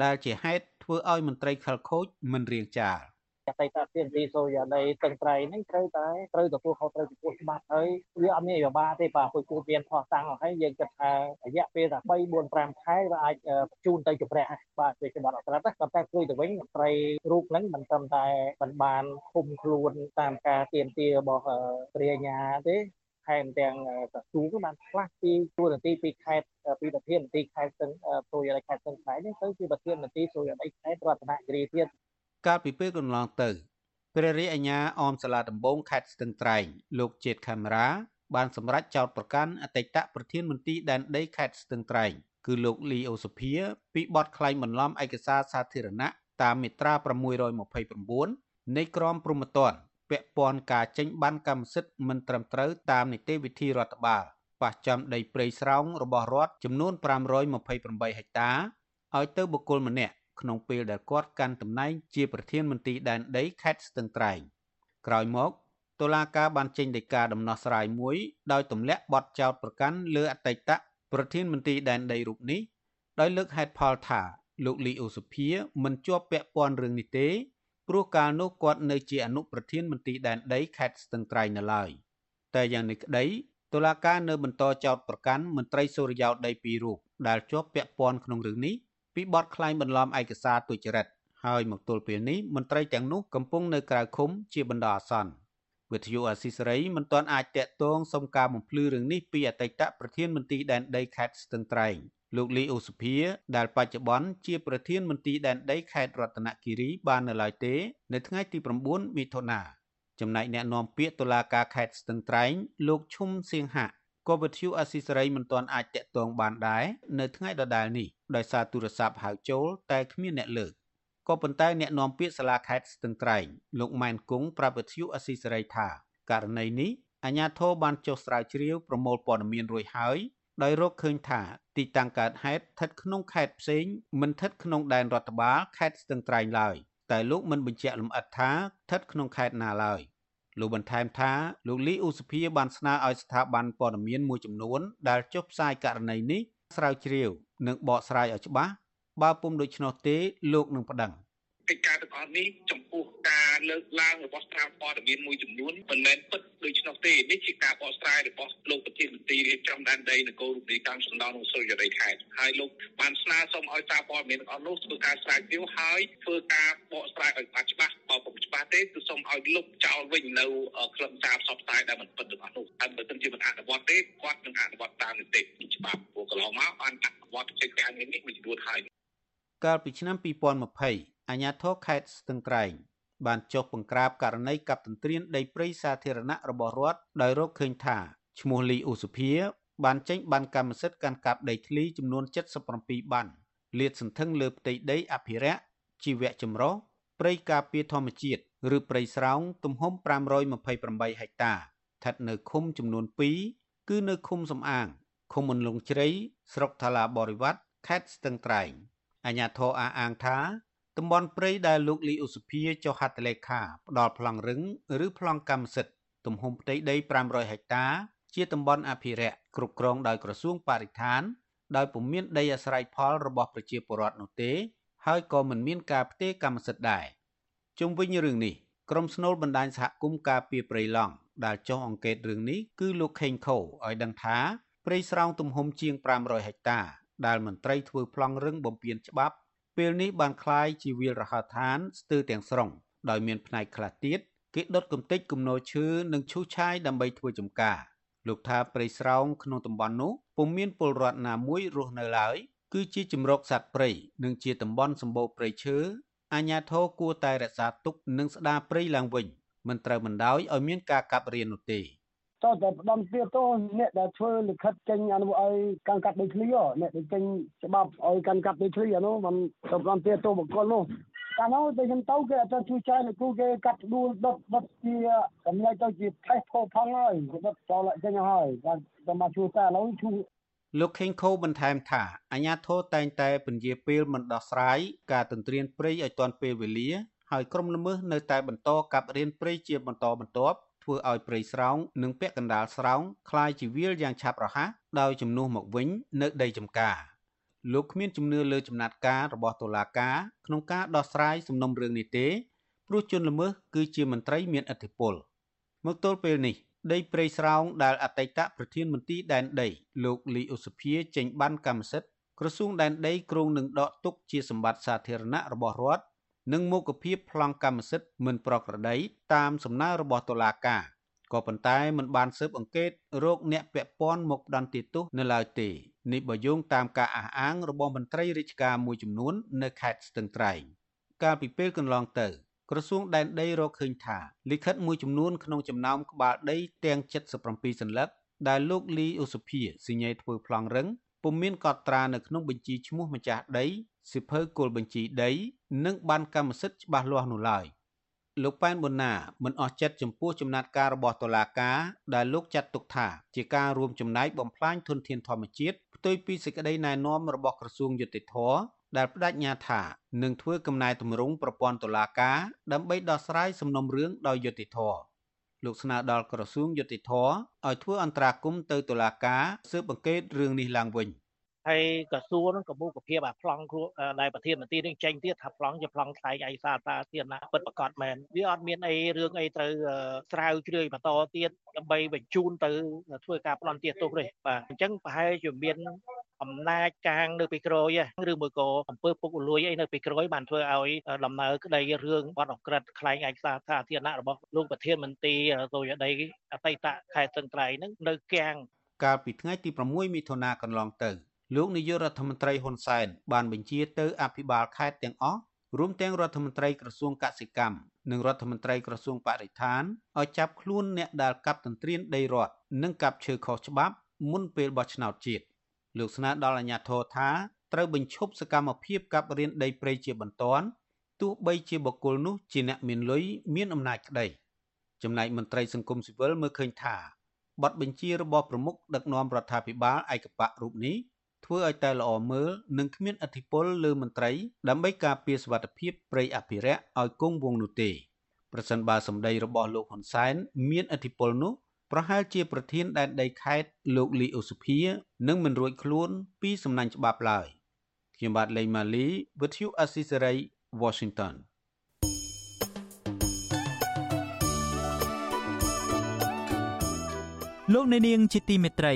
ដែលជាហេតុធ្វើឲ្យមន្ត្រីខលខូចមិនរៀងចាល អតីតទានទីសូយ៉ាដីតឹងត្រៃហ្នឹងត្រូវតែត្រូវទទួលខុសត្រូវចំពោះច្បាប់ហើយវាអត់មានវិបាកទេបាទពួកគូមានផោះតាំងហើយយើងគិតថារយៈពេលថា3 4 5ខែវាអាចបញ្ជូនទៅជំរះបាទជាច្បាប់អត្រាតែប៉ុន្តែព្រួយទៅវិញមន្ត្រីរូបហ្នឹងមិនត្រឹមតែមិនបានឃុំខ្លួនតាមការទាមទាររបស់ព្រះអាញាទេថែមទាំងក្រសួងក៏បានផ្លាស់ពីទួលនីតិពីខេត្តពីប្រធានមន្ត្រីខេត្តស្ទឹងសូរិយដីខេត្តស្ទឹងត្រែងនេះទៅជាប្រធានមន្ត្រីសូរិយដីខេត្តរតនគិរីទៀត កាលពីពេលកន្លងទៅព្រះរាជអាជ្ញាអមសាលាដំបងខេត្តស្ទឹងត្រែងលោកជាតិខេមរាបានសម្រេចចោទប្រកាន់អតីតប្រធានមន្ត្រីដែនដីខេត្តស្ទឹងត្រែងគឺលោកលីអូសុភាពីបទក្លែងបន្លំឯកសារសាធារណៈតាមមាត្រា629នៃក្រមព្រហ្មទណ្ឌពាក់ព័ន្ធការចេញបានកម្មសិទ្ធិមិនត្រឹមត្រូវតាមនីតិវិធីរដ្ឋបាលប៉ះចំដីព្រៃស្រោងរបស់រដ្ឋចំនួន528ហិកតាឲ្យទៅបុគ្គលម្នាក់ ក្នុងពេលដែលគាត់កាន់តំណែងជាប្រធានមន្ត្រីដែនដីខេត្តស្ទឹងត្រែងក្រោយមកតុលាការបានចេញដីកាដំណោះស្រាយមួយដោយទម្លាក់បទចោទប្រកាន់លើអតីតប្រធានមន្ត្រីដែនដីរូបនេះដោយលើកហេតុផលថាលោកលីអូសុភាមិនជាប់ពាក់ព័ន្ធរឿងនេះទេព្រោះកាលនោះគាត់នៅជាអនុប្រធានមន្ត្រីដែនដីខេត្តស្ទឹងត្រែងនៅឡើយតែយ៉ាងនេះក្តីតុលាការនៅបន្តចោទប្រកាន់មន្ត្រីសូរិយោដីពីររូបដែលជាប់ពាក់ព័ន្ធក្នុងរឿងនេះ ពីបទក្លែងបន្លំឯកសារទុច្ចរិតហើយមកទល់ពេលនេះមន្ត្រីទាំងនោះកំពុងនៅក្រៅឃុំជាបណ្ដោះអាសន្នវិទ្យុអាស៊ីសេរីមិនទាន់អាចតាក់ទងសុំការបំភ្លឺរឿងនេះពីអតីតប្រធានមន្ត្រីដែនដីខេត្តស្ទឹងត្រែងលោកលីអូសុភាដែលបច្ចុប្បន្នជាប្រធានមន្ត្រីដែនដីខេត្តរតនគិរីបាននៅឡើយទេ នៅថ្ងៃទី9មិថុនាចំណែកអ្នកនាំពាក្យតុលាការខេត្តស្ទឹងត្រែងលោកឈុំសៀងហាក់ ក៏វិទ្យុអស៊ីសេរីមិនទាន់អាចតាក់ទងបានដែរនៅថ្ងៃដដែលនេះដោយសារទូរស័ព្ទហៅចូលតែគ្មានអ្នកលើកក៏ប៉ុន្តែអ្នកនាំពាក្យសាលាខេត្តស្ទឹងត្រែងលោកម៉ែនគង់ប្រាប់វិទ្យុអស៊ីសេរីថាករណីនេះអាជ្ញាធរបានចុះស្រាវជ្រាវប្រមូលព័ត៌មានរួចហើយដោយរកឃើញថាទីតាំងកើតហេតុស្ថិតក្នុងខេត្តផ្សេងមិនស្ថិតក្នុងដែនរដ្ឋបាលខេត្តស្ទឹងត្រែងឡើយតែលោកមិនបញ្ជាក់លម្អិតថាស្ថិតក្នុងខេត្តណាឡើយ លោកបន្ថែមថាលោកលីអ៊ូសុភាបានស្នើឲ្យស្ថាប័នព័ត៌មានមួយចំនួនដែលចុះផ្សាយករណីនេះស្រាវជ្រាវ និងបកស្រាយឲ្យច្បាស់បើពុំដូច្នោះទេលោកនឹងប្តឹង។ កិច្ចការទាំងអស់នេះចំពោះការលើកឡើងរបស់ស្ថាបព័ត៌មានមួយចំនួនមិនមែនពិតដូច្នោះទេនេះជាការបកស្រាយរបស់លោកប្រធានមន្ត្រីរៀបចំដែនដីនគររូបនីកម្មសំដៅក្នុងសុរិយដីខេត្តហើយលោកបានស្នើសុំឲ្យសារព័ត៌មានទាំងអស់នោះធ្វើការស្រាវជ្រាវហើយធ្វើការបកស្រាយឲ្យបានច្បាស់បើពុំច្បាស់ទេគឺសូមឲ្យលុបចោលវិញនៅក្លឹបសារផ្សព្វផ្សាយដែលមិនពិតទាំងអស់នោះហើយបើមិនជាមិនអនុវត្តទេគាត់នឹងអនុវត្តតាមនីតិច្បាប់ព្រោះកន្លងមកបានអនុវត្តកិច្ចការនេះមួយចំនួនហើយកាលពីឆ្នាំ2020 អាជ្ញាធរខេត្តស្ទឹងត្រែងបានចុះបង្ក្រាបករណីកាប់ទន្ទ្រានដីព្រៃសាធារណៈរបស់រដ្ឋដោយរកឃើញថាឈ្មោះលីអ៊ូសុភាបានចេញបានកម្មសិទ្ធិកាន់កាប់ដីធ្លីចំនួន77បានលាតសន្ធឹងលើផ្ទៃដីអភិរក្សជីវៈចម្រុះព្រៃការពារធម្មជាតិឬព្រៃស្រោងទំហំ528ហិកតាស្ថិតនៅឃុំចំនួន2គឺនៅឃុំសំអាងឃុំមន្លងជ្រៃស្រុកថាឡាបរិវត្តខេត្តស្ទឹងត្រែងអាជ្ញាធរអះអាងថា តំបន់ព្រៃដែលលោកលីឧសភាចុះហត្ថលេខាផ្ដល់ប្លង់រឹងឬប្លង់កម្មសិទ្ធិទំហំផ្ទៃដី500ហិកតា ជាតំបន់អភិរក្សគ្រប់គ្រងដោយក្រសួងបរិស្ថាន ដោយពុំមានដីអាស្រ័យផលរបស់ប្រជាពលរដ្ឋនោះទេ ហើយក៏មិនមានការផ្ទេរកម្មសិទ្ធិដែរជុំវិញរឿងនេះក្រុមស្នូលបណ្ដាញសហគមន៍ការពារព្រៃឡង់ដែលចុះអង្កេតរឿងនេះគឺលោកខេងខូឲ្យដឹងថាព្រៃស្រោងទំហំជាង500ហិកតាដែលមន្ត្រីធ្វើប្លង់រឹងបំពេញច្បាប់ ពេលនេះបានคล้ายជាវាលរហោឋានស្ទើរទាំងស្រុងដោយមានផ្នែកខ្លះទៀតគេដុតកំទេចគំនរឈើនិងឈូសឆាយដើម្បីធ្វើចំការលោកថាព្រៃស្រោងក្នុងតំបន់នោះពុំមានពលរដ្ឋណាមួយរស់នៅឡើយគឺជាជំរកសត្វព្រៃនិងជាតំបន់សម្បូរព្រៃឈើអាជ្ញាធរគួរតែរក្សាទុកនិងស្ដារព្រៃឡើងវិញមិនត្រូវបណ្ដោយឲ្យមានការកាប់រាននោះទេ តោះតែផ្ដំទៀតទៅអ្នកដែលធ្វើលិខិតចេញអនុឲ្យកាន់កាប់ដីធ្លីអ្នកដែលចេញច្បាប់ឲ្យកាន់កាប់ដីធ្លីអានោះมันទៅផ្ដំទៀតទៅបកគលនោះកាលនោះតែខ្ញុំទៅគេអត់ជួយចាយលោកគ្រូគេកាត់ដួលដុតដុតជាកម្លាយទៅជាផេះផោផងហើយដុតចោលចេញហើយបាទតែមកជួយតែឥឡូវជួយលោកខេងខូបន្ថែមថាអាញាធរតែងតែពន្យាពេលមិនដោះស្រាយការទន្ទ្រានព្រៃឲ្យទាន់ពេលវេលា ហើយក្រុមល្មើសនៅតែបន្តកាប់រៀនព្រៃជាបន្តបន្ទាប់ ធ្វើឲ្យព្រៃស្រោងនិងពាក់កណ្ដាលស្រោងคล้ายជាវាលយ៉ាងឆាប់រហ័សដោយជំនួសមកវិញនៅដីចំការលោកគ្មានជំនឿលើចំណាត់ការរបស់តុលាការក្នុងការដោះស្រាយសំណុំរឿងនេះទេ ព្រោះជនល្មើសគឺជាមន្ត្រីមានឥទ្ធិពលមកទល់ពេលនេះដីព្រៃស្រោងដែលអតីតប្រធានមន្ទីរដែនដីលោកលីអូសុភាចេញបានកម្មសិទ្ធិក្រសួងដែនដីគ្រងនឹងដកទុកជាសម្បត្តិសាធារណៈរបស់រដ្ឋ និងមុខភាពប្លង់កម្មសិទ្ធិមិនប្រក្រតីតាមសំណើរបស់តុលាការក៏ប៉ុន្តែមិនបានស៊ើបអង្កេតរោគអ្នកពាក់ព័ន្ធមកផ្ដន្ទាទោសនៅឡើយទេនេះបើយោងតាមការអះអាងរបស់មន្ត្រីរាជការមួយចំនួននៅខេត្តស្ទឹងត្រែងកាលពីពេលកន្លងទៅក្រសួងដែនដីរកឃើញថាលិខិតមួយចំនួនក្នុងចំណោមក្បាលដីទាំង77សន្លឹកដែលលោកលីអូសុភាសញ្ញេធ្វើប្លង់រឹងពុំមានកត់ត្រានៅក្នុងបញ្ជីឈ្មោះម្ចាស់ដីសិភៅគោលបញ្ជីដីនិងបានកម្មសិទ្ធិច្បាស់លាស់នោះឡើយលោកប៉ែនប៊ុនណាមិនអស់ចិត្តចំពោះចំណាត់ការរបស់តុលាការដែលលោកចាត់ទុកថាជាការរួមចំណែកបំផ្លាញធនធានធម្មជាតិផ្ទុយពីសេចក្តីណែនាំរបស់ក្រសួងយុតិធធដែលបដិញ្ញាថានឹងធ្វើកំណែទម្រង់ប្រព័ន្ធតុលាការដើម្បីដោះស្រាយសំណុំរឿងដោយយុត្តិធម៌លោកស្នើដល់ក្រសួងយុតិធធឲ្យធ្វើអន្តរាគមន៍ទៅតុលាការស៊ើបអង្កេតរឿងនេះឡើងវិញ ហើយក្រសួងនឹងកមុខភាពអាប្លង់គ្រួដែលប្រធានមន្ត្រីនឹងចេញទៀតថាប្លង់ជាប្លង់ថ្លៃឯកសារសាធារណៈពិតប្រាកដមែនវាអត់មានអីរឿងអីត្រូវស្រាវជ្រាវបន្តទៀតដើម្បីបញ្ជូនទៅធ្វើការប្លន់ទៀតទោសទេបាទអញ្ចឹងប្រហែលជាមានអំណាចកាងនៅពីក្រោយឬមួយក៏អំពើពុករលួយអីនៅពីក្រោយបានធ្វើឲ្យដំណើរក្តីរឿងបទអក្រិតខ្លែងឯកសារសាធារណៈរបស់លោកប្រធានមន្ត្រីសូយដីអតីតខេត្តសឹងត្រៃហ្នឹងនៅគាំងកាលពីថ្ងៃទី6មិថុនាកន្លងទៅ លោកនាយករដ្ឋមន្ត្រីហ៊ុនសែនបានបញ្ជាទៅអភិបាលខេត្តទាំងអស់រួមទាំងរដ្ឋមន្ត្រីក្រសួងកសិកម្មនិងរដ្ឋមន្ត្រីក្រសួងបរិស្ថានឲ្យចាប់ខ្លួនអ្នកដែលកាប់ទន្ទ្រានដីរដ្ឋនិងកាប់ឈើខុសច្បាប់មុនពេលបោះឆ្នោតជាតិលោកស្នើដល់អាជ្ញាធរថាត្រូវបញ្ឈប់សកម្មភាពកាប់រានដីព្រៃជាបន្ទាន់ទោះបីជាបុគ្គលនោះជាអ្នកមានលុយមានអំណាចក្តីចំណែកមន្ត្រីសង្គមស៊ីវិលមើលឃើញថាបទបញ្ជារបស់ប្រមុខដឹកនាំរដ្ឋាភិបាលឯកបៈរូបនេះ ធ្វើឲ្យតែល្អមើលនិងគ្មានអធិបុលលើមន្ត្រីដើម្បីការពារសវត្ថិភាពព្រៃអភិរក្សឲ្យគង់វង្សនោះទេប្រសិនបើសម្ដីរបស់លោកហ៊ុនសែនមានអធិបុលនោះប្រហែលជាប្រធានដែនដីខេត្តលោកលីអូសុភានឹងមិនរួចខ្លួនពីសំណាញ់ច្បាប់ឡើយខ្ញុំបាទលេងម៉ាលី With you Assisary Washington លោកអ្នកនាងជាទីមេត្រី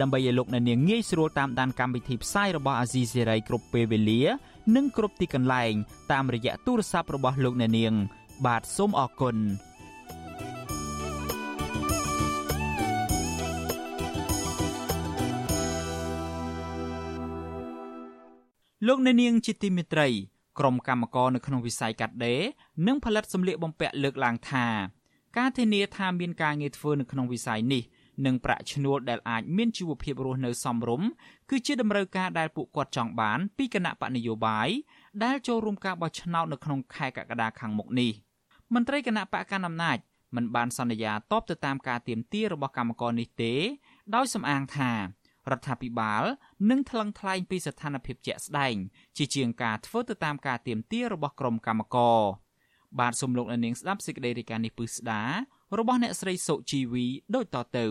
ដើម្បីឲ្យលោកអ្នកនាងងាយស្រួលតាមដានកម្មវិធីផ្សាយរបស់អាស៊ីសេរីគ្រប់ពេលវេលា និងគ្រប់ទីកន្លែង តាមរយៈទូរស័ព្ទរបស់លោកអ្នកនាង បាទសូមអរគុណលោកអ្នកនាងជាទីមេត្រីក្រុមកម្មករនៅក្នុងវិស័យកាត់ដេរនិងផលិតសម្លៀកបំពាក់លើកឡើងថា ការធានាថាមានការងារធ្វើនៅក្នុងវិស័យនេះ និងប្រាក់ឈ្នួលដែលអាចមានជីវភាពរស់នៅសមរម្យគឺជាតម្រូវការដែលពួកគាត់ចង់បានពីគណៈបកនយោបាយដែលចូលរួមការបោះឆ្នោតនៅក្នុងខែកក្កដាខាងមុខនេះមន្ត្រីគណៈបកកណ្ដាលអំណាចមិនបានសន្យាតបទៅតាមការទៀមទារបស់កម្មករនេះទេដោយសំអាងថារដ្ឋាភិបាលនឹងថ្លឹងថ្លែងពីស្ថានភាពជាក់ស្ដែងជាជាងការធ្វើទៅតាមការទៀមទារបស់ក្រុមកម្មករបាទសូមលោកអ្នកនាងស្ដាប់សេចក្តីរាយការណ៍នេះពឹស្ដា របស់អ្នកស្រីសុជីវីដូចតទៅ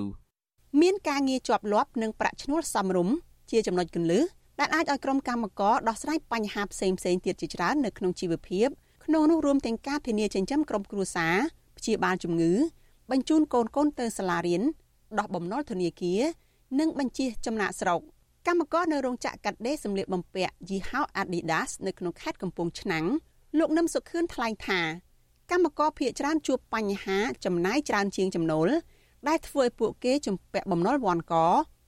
មានការងារជាប់លាប់និងប្រាក់ឈ្នួលសមរម្យជាចំណុចគន្លឹះដែលអាចឲ្យក្រុមកម្មករដោះស្រាយបញ្ហាផ្សេងផ្សេងទៀតជាច្រើននៅក្នុងជីវភាពក្នុងនោះរួមទាំងការធានាចិញ្ចឹមក្រុមគ្រួសារព្យាបាលជំងឺ បញ្ជូនកូនកូនទៅសាលារៀនដោះបំណុលធនាគារនិងបញ្ជាចំណាក់ស្រុកកម្មករនៅរោងចក្រកាត់ដេរសម្លៀកបំពាក់យីហោ Adidas នៅក្នុងខេត្តកំពង់ឆ្នាំងលោកនឹមសុខឿនថ្លែងថា កម្មករភ ieck ច្រើនជួបបញ្ហាចំណាយច្រើនជាងចំណូលដែលធ្វើឲ្យពួកគេជំពាក់បំណុលវាន់ក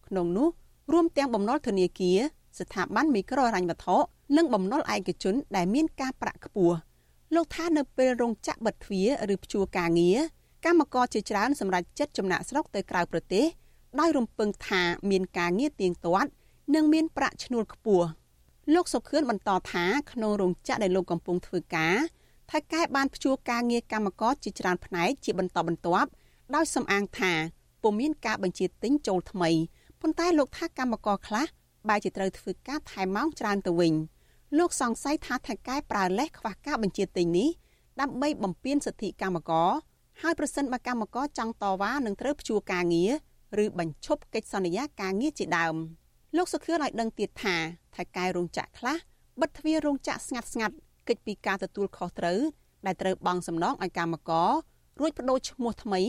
ក្នុងនោះរួមទាំងបំណុលធនាគារស្ថាប័នមីក្រូហិរញ្ញវត្ថុនិងបំណុលឯកជនដែលមានការប្រាក់ខ្ពស់លោកថានៅពេលរោងចក្របិទទ្វារឬព្យួរការងារកម្មករជាច្រើនសម្រាប់ចិត្តចំណាក់ស្រុកទៅក្រៅប្រទេសដោយរំពឹងថាមានការងារទៀងទាត់និងមានប្រាក់ឈ្នួលខ្ពស់លោកសុខឿនបន្តថាក្នុងរោងចក្រដែលលោកកំពុងធ្វើការ ថៃកែបានព្យួរការងារកម្មករជាច្រើនផ្នែកជាបន្តបន្ទាប់ដោយសំអាងថាពុំមានការបញ្ជាទិញចូលថ្មីប៉ុន្តែលោកថាកម្មករខ្លះបែរជាត្រូវធ្វើការថែមម៉ោងច្រើនទៅវិញលោកសង្ស័យថាថៃកែប្រើលេសខ្វះការបញ្ជាទិញនេះដើម្បីបំពានសិទ្ធិកម្មករហើយប្រសិនបើកម្មករចង់តវ៉ានឹងត្រូវព្យួរការងារឬបញ្ឈប់កិច្ចសន្យាការងារជាដើមលោកសុខឿនឲ្យដឹងទៀតថាថៃកែរោងចក្រខ្លះបិទទ្វាររោងចក្រស្ងាត់ស្ងាត់ កិច្ចពីការទទួលខុសត្រូវដែលត្រូវបង់សំណងឲ្យកម្មកររួចបដូរឈ្មោះថ្មី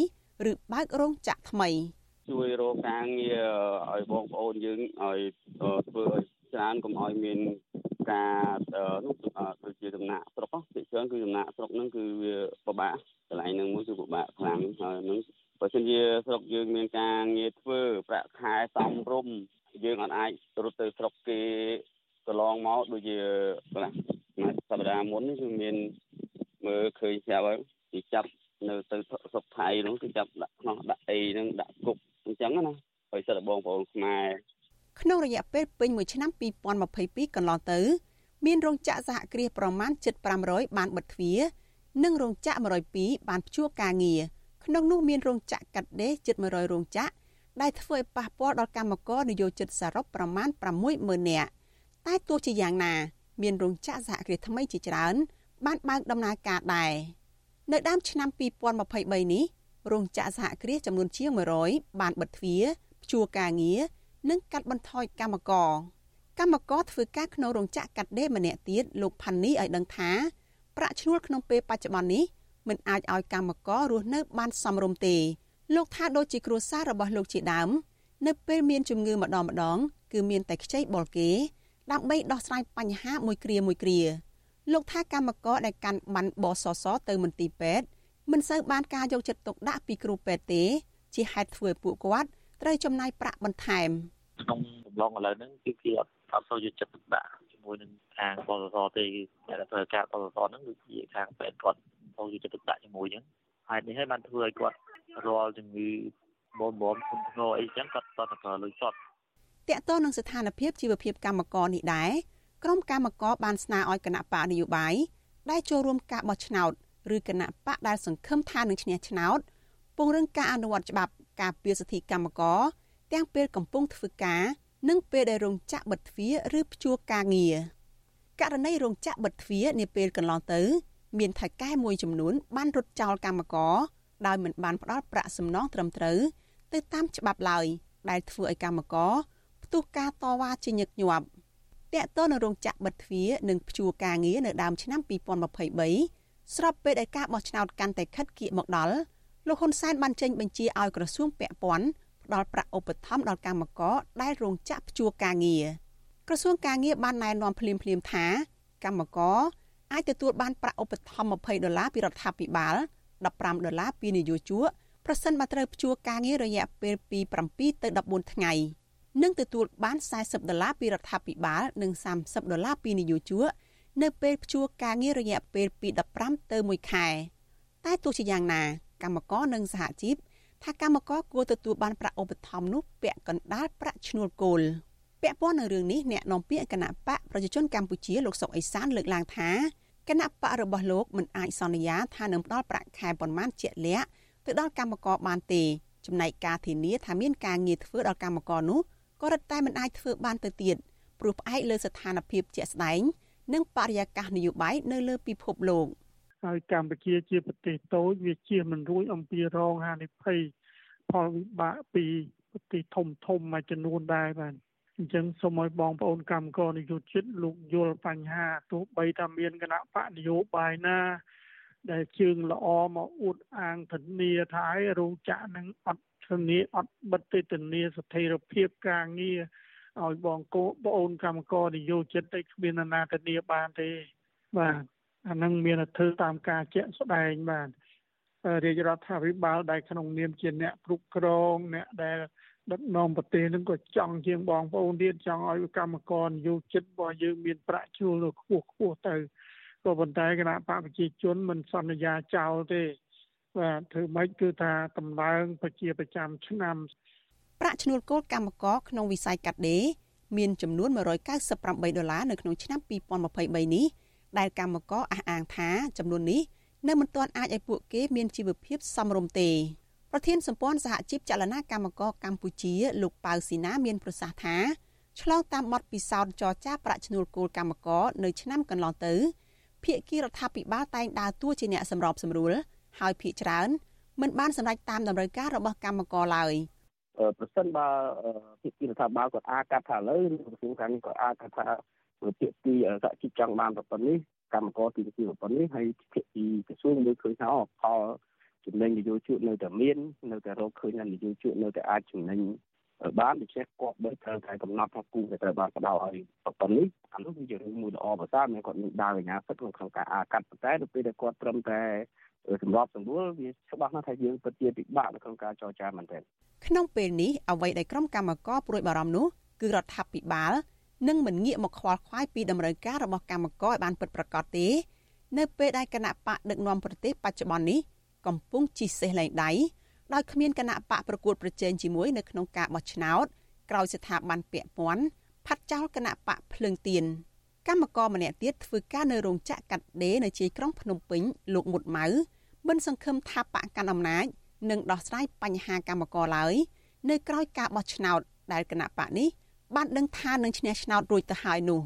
ឬបើករោងចក្រថ្មីជួយរកការងារឲ្យបងប្អូនយើងឲ្យធ្វើឲ្យច្រើនកុំឲ្យមានការនោះដូចជាដំណាក់ស្រុកភាគច្រើនគឺដំណាក់ស្រុកហ្នឹងគឺវាពិបាកកន្លែងហ្នឹងមួយគឺពិបាកខ្លាំងហើយហ្នឹងបើសិនជាស្រុកយើងមានការងារធ្វើប្រាក់ខែសមរម្យយើងអាចអាចរត់ទៅស្រុកគេ កន្លងមកដូចជាកន្លះសប្តាហ៍មុនគឺមានមើលឃើញស្រាប់ហើយគេចាប់នៅទៅស្រុកថៃនោះគឺចាប់ដាក់ខ្នោះដាក់អីហ្នឹងដាក់គុកអញ្ចឹងណាហើយសិតបងប្អូនខ្មែរក្នុងរយៈពេលពេញមួយឆ្នាំ2022កន្លងទៅ មានរោងចក្រសហគ្រាសប្រមាណ7500បានបិទទ្វារនិងរោងចក្រ102បានព្យួរការងារក្នុងនោះមានរោងចក្រកាត់ដេរជិត100រោងចក្រដែលធ្វើឲ្យប៉ះពាល់ដល់កម្មករនិយោជិតសរុបប្រមាណ60000នាក់ តែទោះជាយ៉ាងណា មានរោងចក្រសហគ្រាសថ្មីជាច្រើន បានបើកដំណើរការដែរនៅដើមឆ្នាំ2023នេះរោងចក្រសហគ្រាសចំនួនជាង100បានបិទទ្វារព្យួរការងារនិងកាត់បន្ថយកម្មករកម្មករធ្វើការក្នុងរោងចក្រកាត់ដេរម្នាក់ទៀតលោកផាន់នីឲ្យដឹងថាប្រាក់ឈ្នួលក្នុងពេលបច្ចុប្បន្ននេះមិនអាចឲ្យកម្មកររស់នៅបានសមរម្យទេ លោកថាដូចជាគ្រួសាររបស់លោកជាដើម នៅពេលមានជំងឺម្ដងម្ដង គឺមានតែខ្ចីបុលគេ ដើម្បីដោះស្រាយបញ្ហាមួយគ្រាមួយគ្រាលោកថាកម្មករដែលកាន់ប័ណ្ណបសសទៅមន្ទីរពេទ្យមិនសូវបានការយកចិត្តទុកដាក់ពីគ្រូពេទ្យទេ ជាហេតុធ្វើឲ្យពួកគាត់ត្រូវចំណាយប្រាក់បន្ថែមក្នុងកំឡុងឥឡូវហ្នឹងគឺគេអត់អត់សូវយកចិត្តទុកដាក់ជាមួយនឹងខាងបសសទេគឺតែធ្វើការបសសហ្នឹងគឺជាខាងពេទ្យគាត់សូវយកចិត្តទុកដាក់ជាមួយអញ្ចឹងហើយនេះហើយបានធ្វើឲ្យគាត់រាល់ជំងឺបនបំធ្ងន់ធ្ងរអីចឹងគាត់តតប្រើលុយសុទ្ធ តកតនឹងស្ថានភាពជីវភាពកម្មករនេះដែរក្រុមកម្មករបានស្នើឲ្យគណៈបកនយោបាយដែលចូលរួមការបោះឆ្នោតឬគណៈបកដែលសង្ឃឹមថានឹងឈ្នះឆ្នោតពង្រឹងការអនុវត្តច្បាប់ការពារសិទ្ធិកម្មករទាំងពេលកំពុងធ្វើការនិងពេលដែលរោងចក្របិទទ្វារឬព្យួរការងារករណីរោងចក្របិទទ្វារនាពេលកន្លងទៅ មានថៅកែមួយចំនួន បានរត់ចោលកម្មករដោយមិនបានផ្ដល់ប្រាក់សំណងត្រឹមត្រូវទៅតាមច្បាប់ឡើយដែលធ្វើឲ្យកម្មករ ផ្ទុះការតវ៉ាជាញឹកញាប់តកតនៅរោងចក្របិទទ្វារនិងព្យួរការងារនៅដើមឆ្នាំ2023ស្របពេលដែលការបោះឆ្នោតកាន់តែខិតគៀកមកដល់លោកហ៊ុនសែនបានចេញបញ្ជាឲ្យក្រសួងពាក់ព័ន្ធផ្ដល់ប្រាក់ឧបត្ថម្ភដល់កម្មករដែលរោងចក្រព្យួរការងារក្រសួងការងារបានណែនាំភ្លាមៗថា កម្មករអាចទទួលបានប្រាក់ឧបត្ថម្ភ20ដុល្លារពីរដ្ឋាភិបាល15ដុល្លារពីនយោជកប្រសិនបើត្រូវព្យួរការងាររយៈពេលពី7ទៅ14ថ្ងៃ និងទទួលបាន40ដុល្លារពីរដ្ឋាភិបាលនិង30ដុល្លារពីនយោជកនៅពេលព្យួរការងាររយៈពេលពី15ទៅ1ខែតែទោះជាយ៉ាងណាកម្មករនិងសហជីពថាកម្មករគួរទទួលបានប្រាក់ឧបត្ថម្ភនោះពាក់កណ្ដាលប្រាក់ឈ្នួលគោលពាក់ព័ន្ធនឹងរឿងនេះអ្នកនាំពាក្យគណៈបកប្រជាជនកម្ពុជាលោកសុកអេសានលើកឡើងថាគណៈបករបស់លោកមិនអាចសន្យាថានឹងផ្ដល់ប្រាក់ខែប៉ុន្មានជាក់លាក់ទៅដល់កម្មករបានទេចំណែកការធានាថាមានការងារធ្វើដល់កម្មករនោះ ក៏រឹតតែមិនអាចធ្វើបានទៅទៀតព្រោះផ្អែកលើស្ថានភាពជាក់ស្ដែង និងបរិយាកាសនយោបាយនៅលើពិភពលោក។ហើយកម្ពុជាជាប្រទេសតូចវាជាមិនរួចអំពីរងហានិភ័យផលវិបាកពីប្រទេសធំធំមួយចំនួនដែរបាទអញ្ចឹងសូមឲ្យបងប្អូនកម្មករនយោជិតលោកយល់បញ្ហាទោះបីថាមានគណៈបកនយោបាយណា ដែលជើងល្អមកអួតអាងធានាថាឲ្យរោងចក្រនឹងអត់ ធានាអត់បិទទេធានាស្ថិរភាពការងារឲ្យបងកូនបងអូនកម្មករនយោជិតតែគ្មានណាធានាបានទេបាទអានឹងមានធ្វើតាមការជាក់ស្ដែងបាទរាជរដ្ឋាភិបាលដែលក្នុងនាមជាអ្នកគ្រប់គ្រងអ្នកដែលដឹកនាំប្រទេសនឹងក៏ចង់ជាងបងប្អូនទៀតចង់ឲ្យកម្មករយោចិត្តរបស់យើងមានប្រាក់ជួលខ្ពស់ខ្ពស់ទៅក៏ប៉ុន្តែគណៈបកប្រជាជនមិនសន្យាចោលទេ បាទធ្វើម៉េចគឺថាតម្លើងប្រជាប្រចាំឆ្នាំប្រាក់ឈ្នួលគោលកម្មករក្នុងវិស័យកាត់ដេរមានចំនួន198ដុល្លារនៅក្នុងឆ្នាំ2023នេះដែលកម្មករអះអាងថាចំនួននេះនៅមិនទាន់អាចឲ្យពួកគេមានជីវភាពសមរម្យទេប្រធានសម្ព័ន្ធសហជីពចលនាកម្មករកម្ពុជា លោកប៉ៅស៊ីណាមានប្រសាសន៍ថាឆ្លងតាមបទពិសោធន៍ចរចាប្រាក់ឈ្នួលគោលកម្មករនៅឆ្នាំកន្លងទៅភាគីរដ្ឋាភិបាលតែងដើរតួជាអ្នកសម្របសម្រួល ហើយភាគច្រើនមិនបានសម្រេចតាមតម្រូវការរបស់កម្មករឡើយប្រសិនបើភាគីរដ្ឋាភិបាលគាត់អាចកាត់ថាឥឡូវក្រសួងការងារគាត់អាចកាត់ថាភាគីសហជីពចង់បានប្រព័ន្ធនេះកម្មករទីទីប្រព័ន្ធនេះហើយភាគីក្រសួងមើលឃើញថាផលចំណេញនយោជកនៅតែមាននៅតែរកឃើញថានយោជកនៅតែអាចចំណេញបានដូច្នេះគាត់បើត្រូវតែកំណត់ថាគូដែលត្រូវបានផ្ដល់ឲ្យប្រព័ន្ធនេះអានោះគឺជារឿងមួយល្អប្រសើរមានគាត់មានដើរកញ្ញាសិទ្ធិក្នុងការអាកាត់ប៉ុន្តែដល់ពេលដែលគាត់ត្រឹមតែ សម្របសម្រួលវាច្បាស់ណាស់ថាយើងពិតជាពិបាកនៅក្នុងការចរចាមែនទែនក្នុងពេលនេះអ្វីដែលក្រុមកម្មការព្រួយបារម្ភនោះគឺរដ្ឋាភិបាលនឹងមិនងាកមកខ្វល់ខ្វាយពីតម្រូវការរបស់កម្មករឲ្យបានពិតប្រាកដទេ នៅពេលដែលគណៈបកដឹកនាំប្រទេសបច្ចុប្បន្ននេះកំពុងជិះសេះលែងដៃដោយគ្មានគណៈបកប្រកួតប្រជែងជាមួយនៅក្នុងការបោះឆ្នោតក្រោយស្ថាប័នពាក់ព័ន្ធផាត់ចោលគណៈបកភ្លើងទៀន កម្មករម្នាក់ទៀតធ្វើការនៅរោងចក្រកាត់ដេរនៅជ័យក្រុងភ្នំពេញលោកមុតម៉ៅមិនសង្ឃឹមថាបកកាន់អំណាចនឹងដោះស្រាយបញ្ហាកម្មករឡើយនៅក្រោយការបោះឆ្នោតដែលគណៈបកនេះបានដឹងថានឹងឈ្នះឆ្នោតរួចទៅហើយនោះ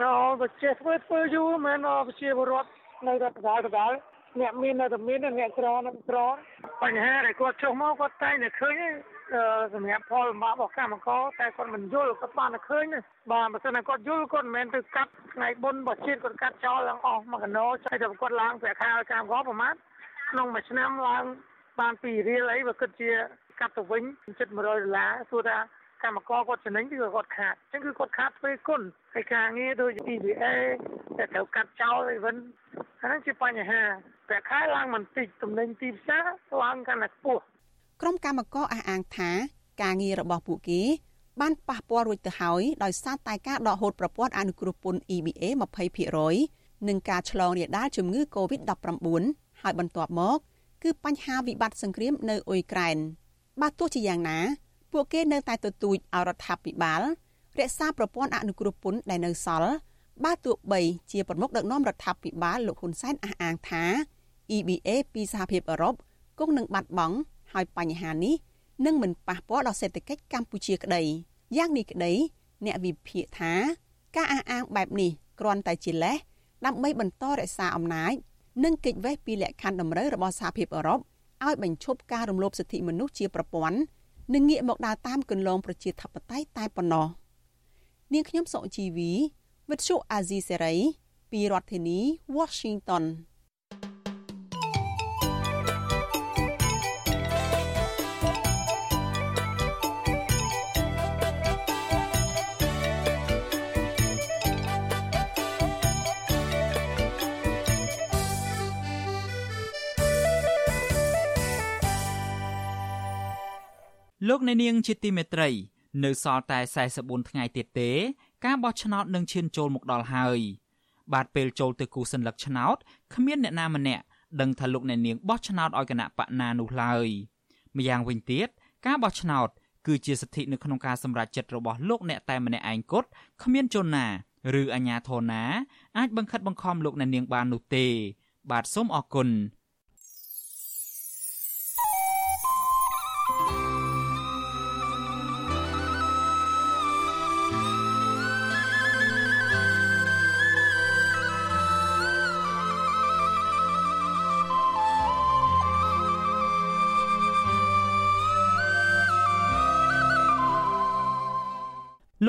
អូប្រជាធ្វើធ្វើយូរមែនប្រជាពលរដ្ឋនៅរដ្ឋបាលដដែលអ្នកមាននៅតែមានអ្នកក្រនៅក្របញ្ហាដែលគាត់ចុះមកគាត់តែតែឃើញ សម្រាប់ផលលំបាករបស់កម្មករតែគាត់មិនយល់គាត់បានតែឃើញបាទបើមិនគាត់យល់គាត់មិនមែនទៅកាត់ថ្ងៃបុណ្យរបស់ជាតិគាត់កាត់ចោលទាំងអស់មកកណោតែតែគាត់ឡើងប្រាក់ខែឲ្យកម្មករប្រហែលក្នុងមួយឆ្នាំឡើងបាន2រៀលអីបើគិតជាកាត់ទៅវិញជិត100ដុល្លារសួរថាកម្មករគាត់ចំណេញឬគាត់ខាតអញ្ចឹងគឺគាត់ខាតទ្វេគុណហើយការងារដូច EBA តែត្រូវកាត់ចោលអីវិញហ្នឹងជាបញ្ហាប្រាក់ខែឡើងមិនតិចទំនិញទីផ្សារឡើងកាន់តែខ្ពស់ ក្រុមកម្មករអះអាងថាការងាររបស់ពួកគេបានប៉ះពាល់រួចទៅហើយដោយសារតែការដកហូតប្រព័ន្ធអនុគ្រោះពន្ធ EBA 20%និងការឆ្លងរាលដាលជំងឺ Covid-19 ហើយបន្ទាប់មក គឺបញ្ហាវិបត្តិសង្គ្រាមនៅអ៊ុយក្រែនបើទោះជាយ៉ាងណា ពួកគេនៅតែទទូចឲ្យរដ្ឋាភិបាលរក្សាប្រព័ន្ធអនុគ្រោះពន្ធដែលនៅសល់បើទោះបីជាប្រមុខដឹកនាំរដ្ឋាភិបាលលោកហ៊ុនសែនអះអាងថា EBA ពីសហភាពអឺរ៉ុបគង់នឹងបាត់បង់ ហើយបញ្ហានេះនឹងមិនប៉ះពាល់ដល់សេដ្ឋកិច្ចកម្ពុជាក្តីយ៉ាងនេះក្តីអ្នកវិភាគថាការអះអាងបែបនេះគ្រាន់តែជាលេសដើម្បីបន្តរក្សាអំណាចនិងគេចវេះពីលក្ខខណ្ឌតម្រូវរបស់សហភាពអឺរ៉ុបឲ្យបញ្ឈប់ការរំលោភសិទ្ធិមនុស្សជាប្រព័ន្ធនិងងាកមកដើរតាមគន្លងប្រជាធិបតេយ្យតែប៉ុណ្ណោះនាងខ្ញុំសុជីវីវិទ្យុអាស៊ីសេរីពីរដ្ឋធានី Washington លោកអ្នកនាងជាទីមេត្រី នៅសល់តែ44ថ្ងៃទៀតទេ ការបោះឆ្នោតនឹងឈានចូលមកដល់ហើយបាទពេលចូលទៅគូសញ្ញលឹកឆ្នោតគ្មានអ្នកណាម្នាក់ដឹងថាលោកអ្នកនាងបោះឆ្នោតឲ្យគណៈបកណានោះឡើយម្យ៉ាងវិញទៀតការបោះឆ្នោតគឺជាសិទ្ធិនៅក្នុងការសម្រេចចិត្តរបស់លោកអ្នកតែម្នាក់ឯងគត់គ្មានជនណាឬអាជ្ញាធរណាអាចបង្ខិតបង្ខំលោកអ្នកនាងបាននោះទេ បាទសូមអរគុណ